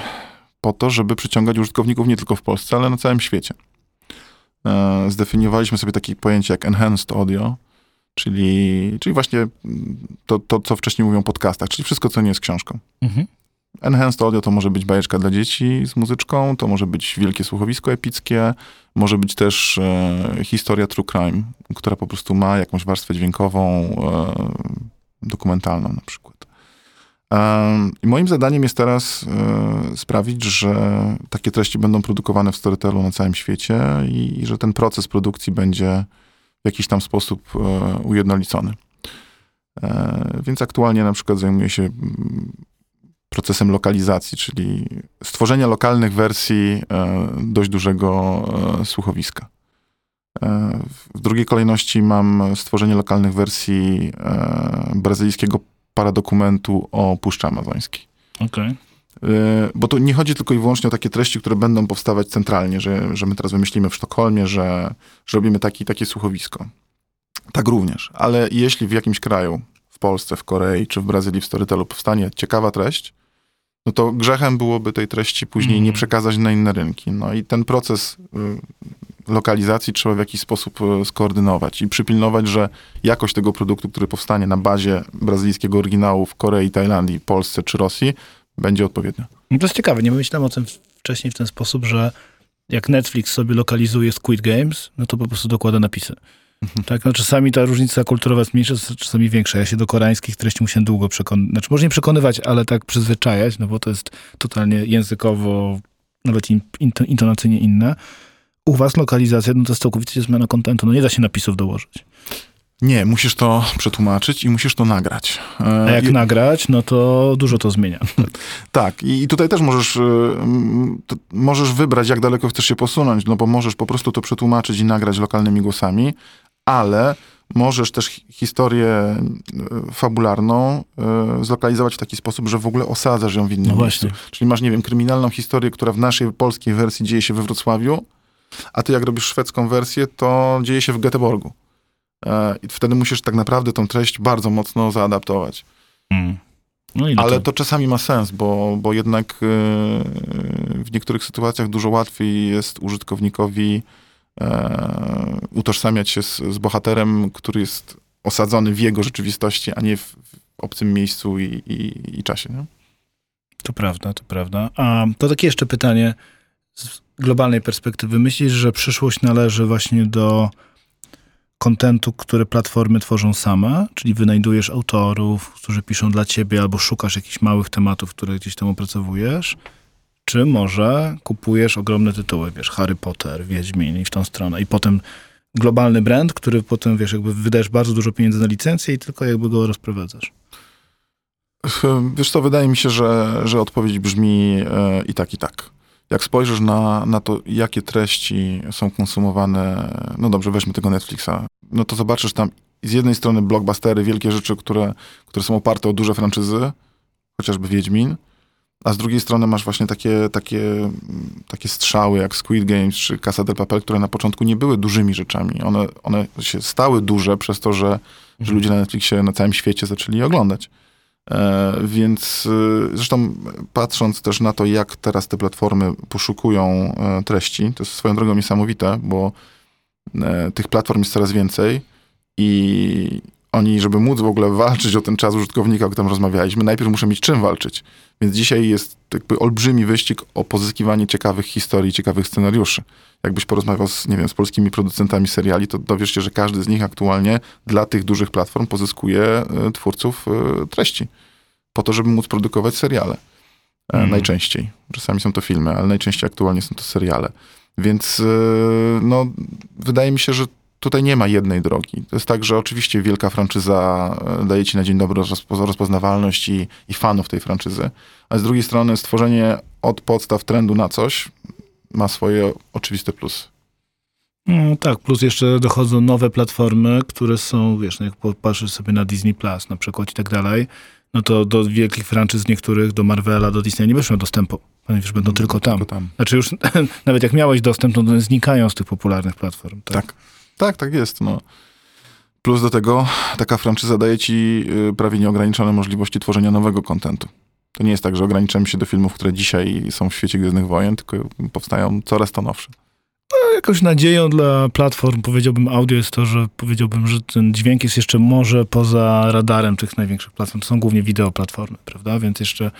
po to, żeby przyciągać użytkowników nie tylko w Polsce, ale na całym świecie. E, zdefiniowaliśmy sobie takie pojęcie jak enhanced audio, czyli, czyli właśnie to, to, co wcześniej mówią o podcastach, czyli wszystko, co nie jest książką. Mhm. Enhanced audio to może być bajeczka dla dzieci z muzyczką, to może być wielkie słuchowisko epickie, może być też e, historia true crime, która po prostu ma jakąś warstwę dźwiękową, e, dokumentalną na przykład. I moim zadaniem jest teraz e, sprawić, że takie treści będą produkowane w Storytelu na całym świecie i, i że ten proces produkcji będzie w jakiś tam sposób e, ujednolicony. E, Więc aktualnie na przykład zajmuję się mm, procesem lokalizacji, czyli stworzenia lokalnych wersji dość dużego słuchowiska. W drugiej kolejności mam stworzenie lokalnych wersji brazylijskiego paradokumentu o Puszczy Amazońskiej. Okej. E, Bo to nie chodzi tylko i wyłącznie o takie treści, które będą powstawać centralnie, że, że my teraz wymyślimy w Sztokholmie, że, że robimy taki, takie słuchowisko. Tak również. Ale jeśli w jakimś kraju, w Polsce, w Korei czy w Brazylii w Storytelu powstanie ciekawa treść, no to grzechem byłoby tej treści później Mhm. nie przekazać na inne rynki. No i ten proces y, lokalizacji trzeba w jakiś sposób y, skoordynować i przypilnować, że jakość tego produktu, który powstanie na bazie brazylijskiego oryginału w Korei, Tajlandii, Polsce czy Rosji, będzie odpowiednia. No to jest ciekawe, nie myślałem o tym wcześniej w ten sposób, że jak Netflix sobie lokalizuje Squid Games, no to po prostu dokłada napisy. Tak, no czasami ta różnica kulturowa jest mniejsza, czasami większa. Ja się do koreańskich treści musiałem długo przekonywać, znaczy może nie przekonywać, ale tak przyzwyczajać, no bo to jest totalnie językowo, nawet in, intonacyjnie inne. U was lokalizacja, no to jest całkowicie zmiana kontentu, no nie da się napisów dołożyć. Nie, musisz to przetłumaczyć i musisz to nagrać. E, A jak i- nagrać, no to dużo to zmienia. Tak, i tutaj też możesz, to możesz wybrać, jak daleko chcesz się posunąć, no bo możesz po prostu to przetłumaczyć i nagrać lokalnymi głosami, ale możesz też hi- historię y, fabularną zlokalizować w taki sposób, że w ogóle osadzasz ją w innym No właśnie. Czyli masz, nie wiem, kryminalną historię, która w naszej polskiej wersji dzieje się we Wrocławiu, a ty jak robisz szwedzką wersję, to dzieje się w Göteborgu. E, I wtedy musisz tak naprawdę tą treść bardzo mocno zaadaptować. Mm. No Ale to? czasami ma sens, bo, bo jednak e, w niektórych sytuacjach dużo łatwiej jest użytkownikowi e, utożsamiać się z, z bohaterem, który jest osadzony w jego rzeczywistości, a nie w, w obcym miejscu i, i, i czasie. Nie? To prawda, to prawda. A to takie jeszcze pytanie globalnej perspektywy. Myślisz, że przyszłość należy właśnie do kontentu, który platformy tworzą same? Czyli wynajdujesz autorów, którzy piszą dla ciebie, albo szukasz jakichś małych tematów, które gdzieś tam opracowujesz? Czy może kupujesz ogromne tytuły, wiesz, Harry Potter, Wiedźmin i w tą stronę. I potem globalny brand, który potem, wiesz, jakby wydajesz bardzo dużo pieniędzy na licencję i tylko jakby go rozprowadzasz. Wiesz co, wydaje mi się, że, że odpowiedź brzmi e, i tak, i tak. Jak spojrzysz na, na to, jakie treści są konsumowane, no dobrze, weźmy tego Netflixa, no to zobaczysz tam z jednej strony blockbustery, wielkie rzeczy, które, które są oparte o duże franczyzy, chociażby Wiedźmin, a z drugiej strony masz właśnie takie, takie, takie strzały jak Squid Games czy Casa del Papel, które na początku nie były dużymi rzeczami. One, one się stały duże przez to, że, że ludzie na Netflixie na całym świecie zaczęli je oglądać. E, więc e, zresztą patrząc też na to, jak teraz te platformy poszukują e, treści, to jest swoją drogą niesamowite, bo tych platform jest coraz więcej i oni, żeby móc w ogóle walczyć o ten czas użytkownika, o którym rozmawialiśmy, najpierw muszą mieć czym walczyć. Więc dzisiaj jest jakby olbrzymi wyścig o pozyskiwanie ciekawych historii, ciekawych scenariuszy. Jakbyś porozmawiał z, nie wiem, z polskimi producentami seriali, to dowiesz się, że każdy z nich aktualnie dla tych dużych platform pozyskuje e, twórców e, treści. Po to, żeby móc produkować seriale. Mhm. Najczęściej. Czasami są to filmy, ale najczęściej aktualnie są to seriale. Więc no, wydaje mi się, że tutaj nie ma jednej drogi. To jest tak, że oczywiście wielka franczyza e, daje ci na dzień dobry rozpo- rozpoznawalność i, i fanów tej franczyzy, a z drugiej strony stworzenie od podstaw trendu na coś ma swoje oczywiste plusy. No tak, plus jeszcze dochodzą nowe platformy, które są, wiesz, no jak popatrzysz sobie na Disney Plus na przykład i tak dalej, no to do wielkich franczyz niektórych, do Marvela, do Disneya nie będziesz miał dostępu. Ponieważ będą tylko tam. Tylko tam. Znaczy już nawet jak miałeś dostęp, to one znikają z tych popularnych platform. Tak. Tak. Tak, tak jest. No. Plus do tego taka franczyza daje ci y, prawie nieograniczone możliwości tworzenia nowego kontentu. To nie jest tak, że ograniczamy się do filmów, które dzisiaj są w świecie Gwiezdnych Wojen, tylko powstają coraz to nowsze. No, Jakąś nadzieją dla platform, powiedziałbym, audio jest to, że powiedziałbym, że ten dźwięk jest jeszcze może poza radarem tych największych platform. To są głównie wideo platformy, prawda? Więc jeszcze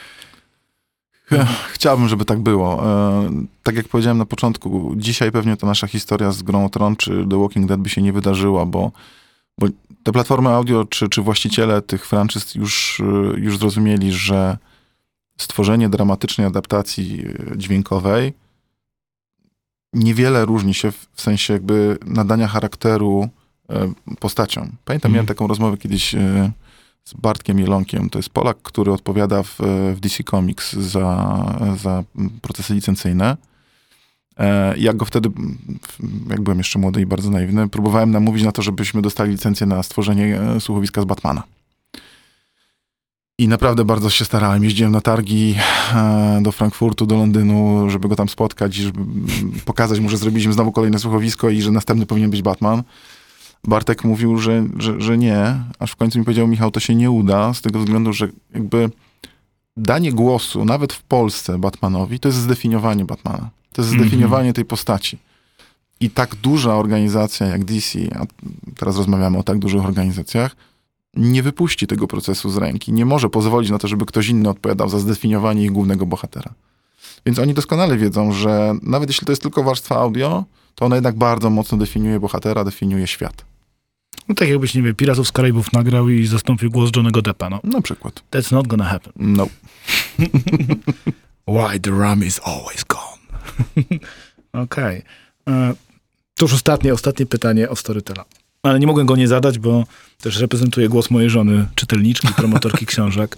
Chciałbym, żeby tak było. E, tak jak powiedziałem na początku, dzisiaj pewnie ta nasza historia z Grą o Tron czy The Walking Dead by się nie wydarzyła, bo, bo te platformy audio czy, czy właściciele tych franczyz już, e, już zrozumieli, że stworzenie dramatycznej adaptacji e, dźwiękowej niewiele różni się w, w sensie jakby nadania charakteru postaciom. Pamiętam, Mhm. miałem taką rozmowę kiedyś z Bartkiem Jelonkiem. To jest Polak, który odpowiada w, w DC Comics za, za procesy licencyjne. E, Jak go wtedy, jak byłem jeszcze młody i bardzo naiwny, próbowałem namówić na to, żebyśmy dostali licencję na stworzenie e, słuchowiska z Batmana. I naprawdę bardzo się starałem. Jeździłem na targi e, do Frankfurtu, do Londynu, żeby go tam spotkać i żeby pokazać mu, że zrobiliśmy znowu kolejne słuchowisko i że następny powinien być Batman. Bartek mówił, że, że, że nie, aż w końcu mi powiedział, Michał, to się nie uda, z tego względu, że jakby danie głosu, nawet w Polsce Batmanowi, to jest zdefiniowanie Batmana. To jest Mhm. zdefiniowanie tej postaci. I tak duża organizacja jak DC, a teraz rozmawiamy o tak dużych organizacjach, nie wypuści tego procesu z ręki. Nie może pozwolić na to, żeby ktoś inny odpowiadał za zdefiniowanie ich głównego bohatera. Więc oni doskonale wiedzą, że nawet jeśli to jest tylko warstwa audio, to ona jednak bardzo mocno definiuje bohatera, definiuje świat. No, tak jakbyś, nie wiem, Piratów z Karaibów nagrał i zastąpił głos Johnego Deppa, no. Na przykład. That's not gonna happen. No. Why the rum is always gone. Okej. E, To już ostatnie, ostatnie pytanie o Storytela. Ale nie mogłem go nie zadać, bo też reprezentuję głos mojej żony, czytelniczki, promotorki książek.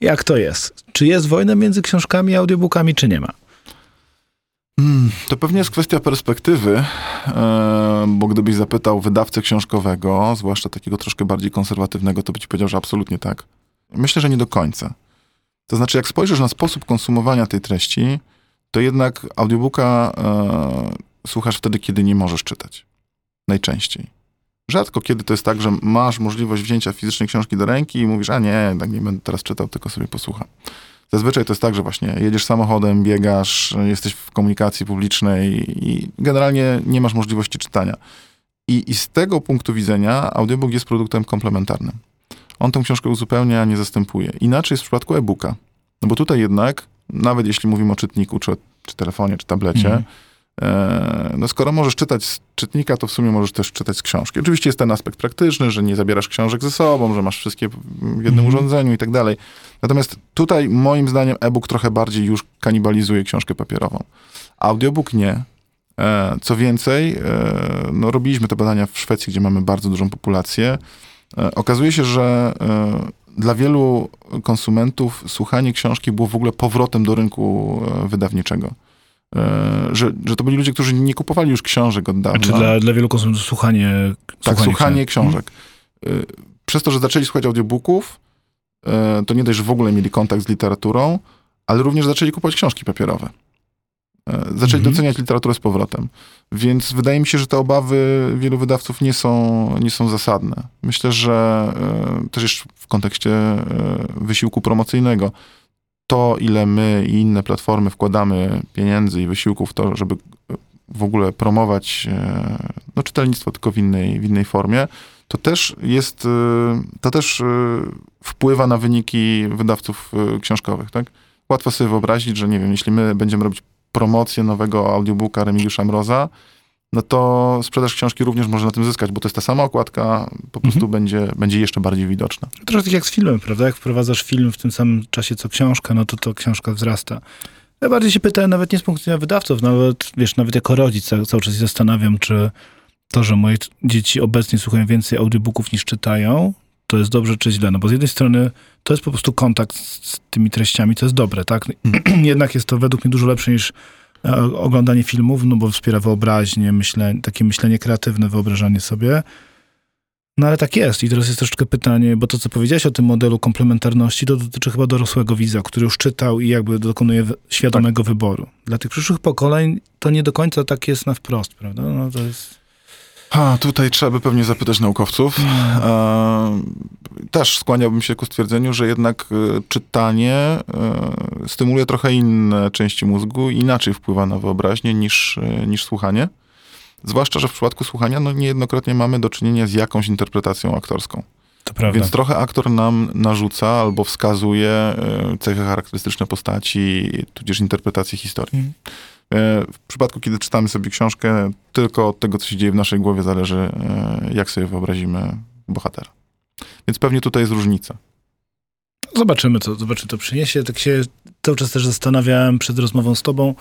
Jak to jest? Czy jest wojna między książkami i audiobookami, czy nie ma? Hmm, to pewnie jest kwestia perspektywy, e, bo gdybyś zapytał wydawcę książkowego, zwłaszcza takiego troszkę bardziej konserwatywnego, to by ci powiedział, że absolutnie tak. Myślę, że nie do końca. To znaczy, jak spojrzysz na sposób konsumowania tej treści, to jednak audiobooka e, słuchasz wtedy, kiedy nie możesz czytać. Najczęściej. Rzadko kiedy to jest tak, że masz możliwość wzięcia fizycznej książki do ręki i mówisz, a nie, tak nie będę teraz czytał, tylko sobie posłucham. Zazwyczaj to jest tak, że właśnie jedziesz samochodem, biegasz, jesteś w komunikacji publicznej i generalnie nie masz możliwości czytania. I, I z tego punktu widzenia audiobook jest produktem komplementarnym. On tę książkę uzupełnia, nie zastępuje. Inaczej jest w przypadku e-booka. No bo tutaj jednak, nawet jeśli mówimy o czytniku, czy, czy telefonie, czy tablecie, Mhm. E, no skoro możesz czytać z czytnika, to w sumie możesz też czytać z książki. Oczywiście jest ten aspekt praktyczny, że nie zabierasz książek ze sobą, że masz wszystkie w jednym Mhm. urządzeniu i tak dalej. Natomiast tutaj moim zdaniem e-book trochę bardziej już kanibalizuje książkę papierową. Audiobook nie. E, Co więcej, e, no robiliśmy te badania w Szwecji, gdzie mamy bardzo dużą populację. Okazuje się, że dla wielu konsumentów słuchanie książki było w ogóle powrotem do rynku wydawniczego. E, Że, że to byli ludzie, którzy nie kupowali już książek od dawna. Czy dla, dla wielu konsumentów słuchanie... Tak, słuchanie książek. książek. Y, Przez to, że zaczęli słuchać audiobooków, y, to nie dość, że w ogóle mieli kontakt z literaturą, ale również zaczęli kupować książki papierowe. Zaczęli Mhm. doceniać literaturę z powrotem. Więc wydaje mi się, że te obawy wielu wydawców nie są, nie są zasadne. Myślę, że też jeszcze w kontekście wysiłku promocyjnego, to ile my i inne platformy wkładamy pieniędzy i wysiłków w to, żeby w ogóle promować e, no, czytelnictwo tylko w innej, w innej formie, to też jest, y, to też wpływa na wyniki wydawców książkowych, tak? Łatwo sobie wyobrazić, że nie wiem, jeśli my będziemy robić promocję nowego audiobooka Remigiusza Mroza, no to sprzedaż książki również może na tym zyskać, bo to jest ta sama okładka, po prostu Mhm. będzie, będzie jeszcze bardziej widoczna. Trochę tak jak z filmem, prawda? Jak wprowadzasz film w tym samym czasie co książka, no to to książka wzrasta. Ja bardziej się pytałem nawet nie z punktu widzenia wydawców, nawet, wiesz, nawet jako rodzic cały, cały czas się zastanawiam, czy to, że moje dzieci obecnie słuchają więcej audiobooków niż czytają, to jest dobrze czy źle. No bo z jednej strony to jest po prostu kontakt z, tymi treściami, co jest dobre, tak? Jednak jest to według mnie dużo lepsze niż oglądanie filmów, no bo wspiera wyobraźnię, myślę, takie myślenie kreatywne, wyobrażanie sobie. No ale tak jest. I teraz jest troszeczkę pytanie, bo to, co powiedziałeś o tym modelu komplementarności, to dotyczy chyba dorosłego widza, który już czytał i jakby dokonuje świadomego wyboru. Dla tych przyszłych pokoleń to nie do końca tak jest na wprost, prawda? No to jest... A, tutaj trzeba by pewnie zapytać naukowców. E, też skłaniałbym się ku stwierdzeniu, że jednak e, czytanie e, stymuluje trochę inne części mózgu, inaczej wpływa na wyobraźnię niż, niż słuchanie. Zwłaszcza, że w przypadku słuchania no, niejednokrotnie mamy do czynienia z jakąś interpretacją aktorską. To prawda. Więc trochę aktor nam narzuca albo wskazuje cechy charakterystyczne postaci, tudzież interpretację historii. Mhm. E, W przypadku, kiedy czytamy sobie książkę, tylko od tego, co się dzieje w naszej głowie, zależy, e, jak sobie wyobrazimy bohatera. Więc pewnie tutaj jest różnica. Zobaczymy, co zobaczymy, to przyniesie. Tak się cały czas też zastanawiałem przed rozmową z tobą,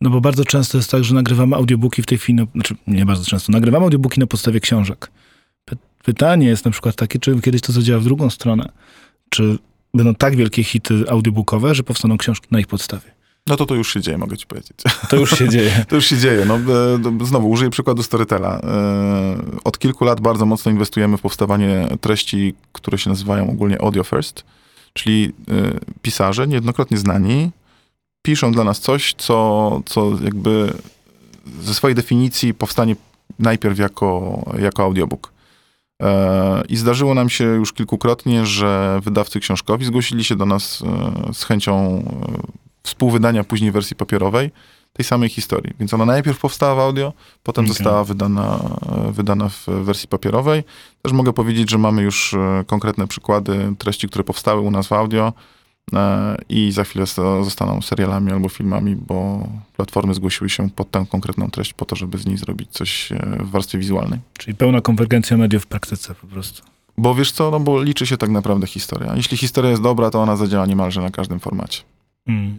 no bo bardzo często jest tak, że nagrywamy audiobooki w tej chwili, no, znaczy nie bardzo często, nagrywamy audiobooki na podstawie książek. Py- Pytanie jest na przykład takie, czy kiedyś to zadziała w drugą stronę. Czy będą tak wielkie hity audiobookowe, że powstaną książki na ich podstawie. No to to już się dzieje, mogę ci powiedzieć. To już się dzieje. To już się dzieje. No, e, znowu użyję przykładu Storytela. E, Od kilku lat bardzo mocno inwestujemy w powstawanie treści, które się nazywają ogólnie audio first, czyli e, pisarze, niejednokrotnie znani, piszą dla nas coś, co, co jakby ze swojej definicji powstanie najpierw jako, jako audiobook. I zdarzyło nam się już kilkukrotnie, że wydawcy książkowi zgłosili się do nas z chęcią współwydania później wersji papierowej tej samej historii. Więc ona najpierw powstała w audio, potem Okej. została wydana, e, wydana w wersji papierowej. Też mogę powiedzieć, że mamy już e, konkretne przykłady treści, które powstały u nas w audio e, i za chwilę zostaną serialami albo filmami, bo platformy zgłosiły się pod tę konkretną treść po to, żeby z niej zrobić coś w warstwie wizualnej. Czyli pełna konwergencja mediów w praktyce po prostu. Bo wiesz co, no bo liczy się tak naprawdę historia. Jeśli historia jest dobra, to ona zadziała niemalże na każdym formacie. Mm.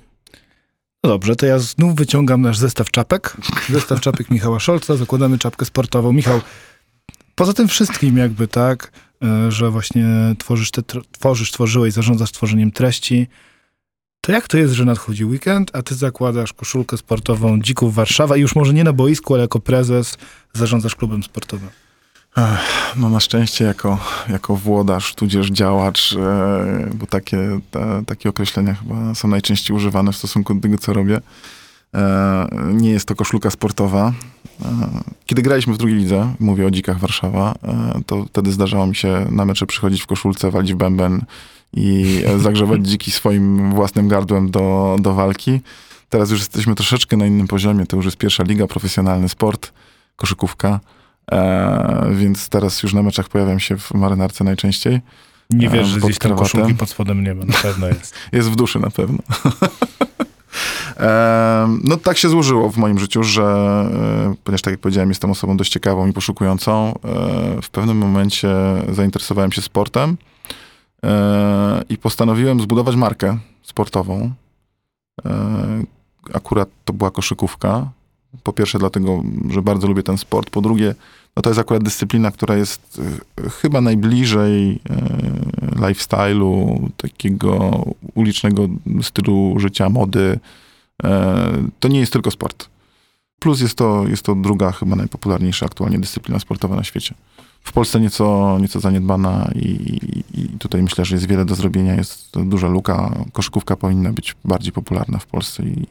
No dobrze, to ja znów wyciągam nasz zestaw czapek. Zestaw czapek Michała Szolca, zakładamy czapkę sportową. Michał, poza tym wszystkim jakby, tak, e, że właśnie tworzysz, te, tworzysz, tworzyłeś, zarządzasz tworzeniem treści, to jak to jest, że nadchodzi weekend, a ty zakładasz koszulkę sportową Dzików Warszawa i już może nie na boisku, ale jako prezes zarządzasz klubem sportowym? No na szczęście jako, jako włodarz, tudzież działacz, e, bo takie, takie określenia chyba są najczęściej używane w stosunku do tego, co robię. E, nie jest to koszulka sportowa. E, kiedy graliśmy w drugiej lidze, mówię o Dzikach Warszawa, to wtedy zdarzało mi się na mecze przychodzić w koszulce, walić w bęben i zagrzewać dziki swoim własnym gardłem do, do walki. Teraz już jesteśmy troszeczkę na innym poziomie. To już jest pierwsza liga, profesjonalny sport, koszykówka. E, więc teraz już na meczach pojawiam się w marynarce najczęściej. Nie A, wiesz, że gdzieś tam koszulki pod spodem nie ma, na pewno jest. Jest w duszy na pewno. E, no tak się złożyło w moim życiu, że e, ponieważ tak jak powiedziałem, jestem osobą dość ciekawą i poszukującą, e, w pewnym momencie zainteresowałem się sportem e, i postanowiłem zbudować markę sportową. E, Akurat to była koszykówka. Po pierwsze dlatego, że bardzo lubię ten sport. Po drugie, no to jest akurat dyscyplina, która jest e, chyba najbliżej e, lifestyle'u, takiego ulicznego stylu życia, mody. E, To nie jest tylko sport. Plus jest to, jest to druga, chyba najpopularniejsza aktualnie dyscyplina sportowa na świecie. W Polsce nieco, nieco zaniedbana i, i tutaj myślę, że jest wiele do zrobienia. Jest duża luka. Koszykówka powinna być bardziej popularna w Polsce i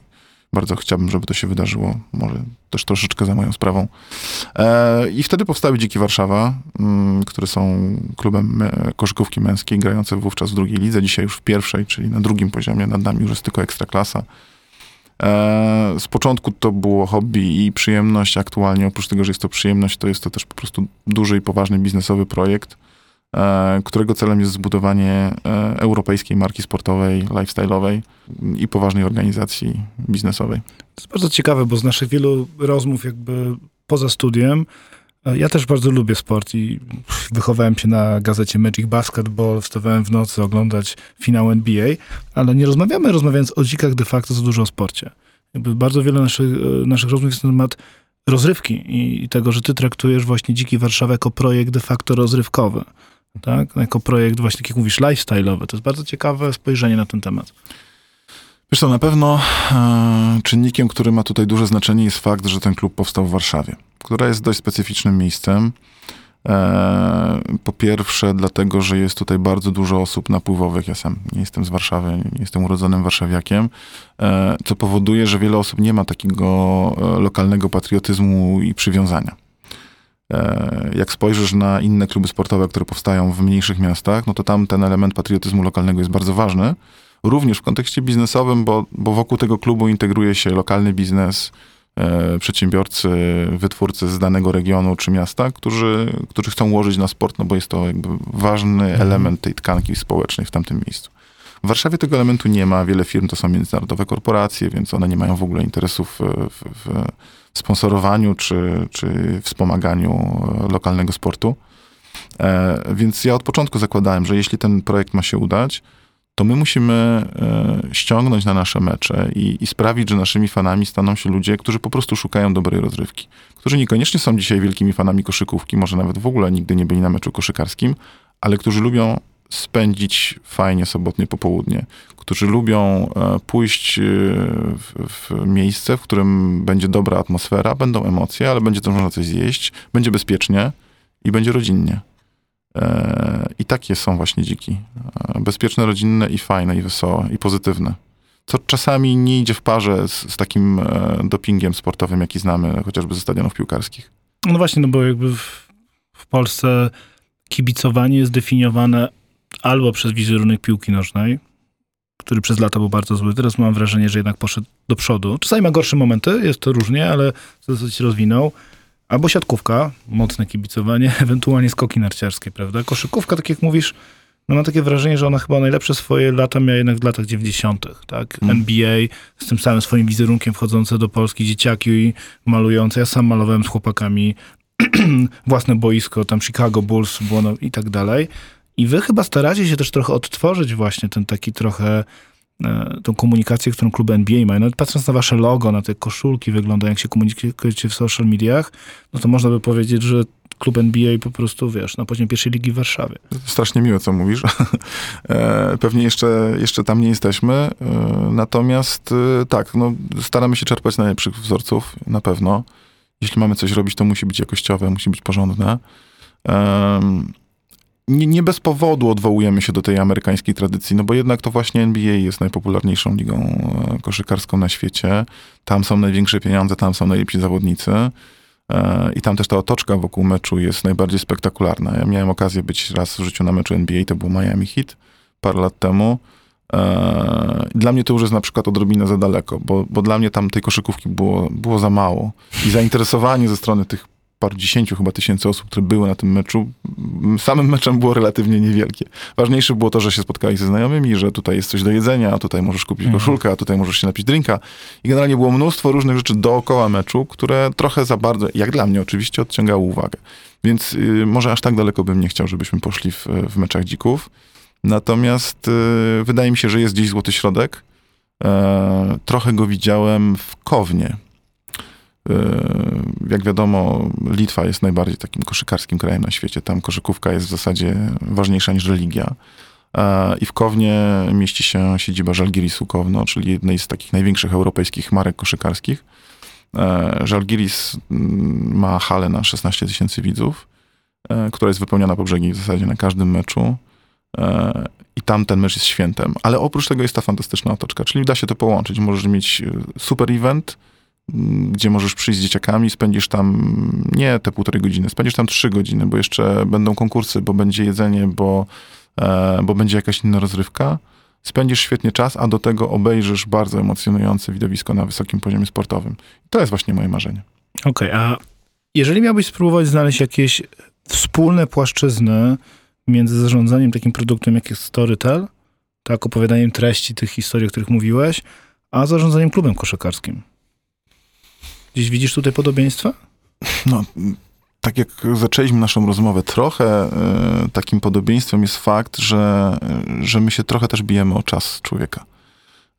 bardzo chciałbym, żeby to się wydarzyło. Może też troszeczkę za moją sprawą. E, I wtedy powstały Dziki Warszawa, mm, które są klubem koszykówki męskiej, grające wówczas w drugiej lidze, dzisiaj już w pierwszej, czyli na drugim poziomie. Nad nami już jest tylko Ekstraklasa. E, z początku to było hobby i przyjemność. Aktualnie oprócz tego, że jest to przyjemność, to jest to też po prostu duży i poważny biznesowy projekt, którego celem jest zbudowanie e, europejskiej marki sportowej, lifestyle'owej i poważnej organizacji biznesowej. To jest bardzo ciekawe, bo z naszych wielu rozmów jakby poza studiem, e, ja też bardzo lubię sport i wychowałem się na gazecie Magic Basketball, wstawałem w nocy oglądać finał NBA, ale nie rozmawiamy, rozmawiając o dzikach de facto za dużo o sporcie. Jakby bardzo wiele naszych, e, naszych rozmów jest na temat rozrywki i, tego, że ty traktujesz właśnie Dziki Warszawę jako projekt de facto rozrywkowy. Tak? Jako projekt właśnie, tak jak mówisz, lifestyle'owy. To jest bardzo ciekawe spojrzenie na ten temat. Wiesz co, na pewno e, czynnikiem, który ma tutaj duże znaczenie jest fakt, że ten klub powstał w Warszawie, która jest dość specyficznym miejscem. E, po pierwsze, dlatego, że jest tutaj bardzo dużo osób napływowych. Ja sam nie jestem z Warszawy, nie jestem urodzonym warszawiakiem, e, co powoduje, że wiele osób nie ma takiego e, lokalnego patriotyzmu i przywiązania. E, Jak spojrzysz na inne kluby sportowe, które powstają w mniejszych miastach, no to tam ten element patriotyzmu lokalnego jest bardzo ważny. Również w kontekście biznesowym, bo, bo wokół tego klubu integruje się lokalny biznes, e, przedsiębiorcy, wytwórcy z danego regionu czy miasta, którzy, którzy chcą łożyć na sport, no bo jest to jakby ważny Mhm. element tej tkanki społecznej w tamtym miejscu. W Warszawie tego elementu nie ma. Wiele firm to są międzynarodowe korporacje, więc one nie mają w ogóle interesów w, w sponsorowaniu czy, czy wspomaganiu e, lokalnego sportu. E, Więc ja od początku zakładałem, że jeśli ten projekt ma się udać, to my musimy e, ściągnąć na nasze mecze i, i sprawić, że naszymi fanami staną się ludzie, którzy po prostu szukają dobrej rozrywki. Którzy niekoniecznie są dzisiaj wielkimi fanami koszykówki, może nawet w ogóle nigdy nie byli na meczu koszykarskim, ale którzy lubią spędzić fajnie sobotnie popołudnie, którzy lubią e, pójść e, w, w miejsce, w którym będzie dobra atmosfera, będą emocje, ale będzie też można coś zjeść, będzie bezpiecznie i będzie rodzinnie. E, I takie są właśnie dziki. Bezpieczne, rodzinne i fajne, i wesołe, i pozytywne. Co czasami nie idzie w parze z, z takim dopingiem sportowym, jaki znamy chociażby ze stadionów piłkarskich. No właśnie, no bo jakby w, w Polsce kibicowanie jest definiowane albo przez wizerunek piłki nożnej, który przez lata był bardzo zły. Teraz mam wrażenie, że jednak poszedł do przodu. Czasami ma gorsze momenty, jest to różnie, ale się rozwinął. Albo siatkówka, mocne kibicowanie, ewentualnie skoki narciarskie, prawda? Koszykówka, tak jak mówisz, no mam takie wrażenie, że ona chyba najlepsze swoje lata miała jednak w latach 90., tak? Mm. NBA z tym samym swoim wizerunkiem wchodzące do Polski, dzieciaki malujące. Ja sam malowałem z chłopakami własne boisko, tam Chicago Bulls było no, i tak dalej. I wy chyba staracie się też trochę odtworzyć właśnie ten taki trochę e, tą komunikację, którą klub NBA ma. Nawet patrząc na wasze logo, na te koszulki wygląda, jak się komunikujecie w social mediach, no to można by powiedzieć, że klub NBA po prostu, wiesz, na poziomie pierwszej ligi w Warszawie. Strasznie miłe, co mówisz. E, Pewnie jeszcze, jeszcze tam nie jesteśmy. e, Natomiast tak, no, staramy się czerpać najlepszych wzorców, na pewno. Jeśli mamy coś robić, to musi być jakościowe, musi być porządne. Nie, nie bez powodu odwołujemy się do tej amerykańskiej tradycji, no bo jednak to właśnie NBA jest najpopularniejszą ligą e, koszykarską na świecie. Tam są największe pieniądze, tam są najlepsi zawodnicy. E, I tam też ta otoczka wokół meczu jest najbardziej spektakularna. Ja miałem okazję być raz w życiu na meczu NBA, to był Miami Heat parę lat temu. E, Dla mnie to już jest na przykład odrobinę za daleko, bo, bo dla mnie tam tej koszykówki było, było za mało. I zainteresowanie ze strony tych paru dziesięciu chyba tysięcy osób, które były na tym meczu, samym meczem było relatywnie niewielkie. Ważniejsze było to, że się spotkali ze znajomymi, że tutaj jest coś do jedzenia, a tutaj możesz kupić Mhm. koszulkę, a tutaj możesz się napić drinka. I generalnie było mnóstwo różnych rzeczy dookoła meczu, które trochę za bardzo, jak dla mnie oczywiście, odciągały uwagę. Więc y, może aż tak daleko bym nie chciał, żebyśmy poszli w, w meczach dzików. Natomiast y, wydaje mi się, że jest gdzieś złoty środek. E, trochę go widziałem w Kownie. E, jak wiadomo, Litwa jest najbardziej takim koszykarskim krajem na świecie. Tam koszykówka jest w zasadzie ważniejsza niż religia. E, I w Kownie mieści się siedziba Żalgirisu Kowno, czyli jednej z takich największych europejskich marek koszykarskich. E, Żalgiris mm, ma halę na 16 tysięcy widzów, e, która jest wypełniona po brzegi w zasadzie na każdym meczu. I tam ten mecz jest świętem. Ale oprócz tego jest ta fantastyczna otoczka, czyli da się to połączyć. Możesz mieć super event, gdzie możesz przyjść z dzieciakami, spędzisz tam nie te półtorej godziny, spędzisz tam trzy godziny, bo jeszcze będą konkursy, bo będzie jedzenie, bo, e, bo będzie jakaś inna rozrywka. spędzisz świetnie czas, a do tego obejrzysz bardzo emocjonujące widowisko na wysokim poziomie sportowym. To jest właśnie moje marzenie. Okej, a jeżeli miałbyś spróbować znaleźć jakieś wspólne płaszczyzny między zarządzaniem takim produktem, jak jest Storytel, tak, opowiadaniem treści tych historii, o których mówiłeś, a zarządzaniem klubem koszykarskim. Gdzieś widzisz tutaj podobieństwa? No, tak jak zaczęliśmy naszą rozmowę, trochę e, takim podobieństwem jest fakt, że, że my się trochę też bijemy o czas człowieka.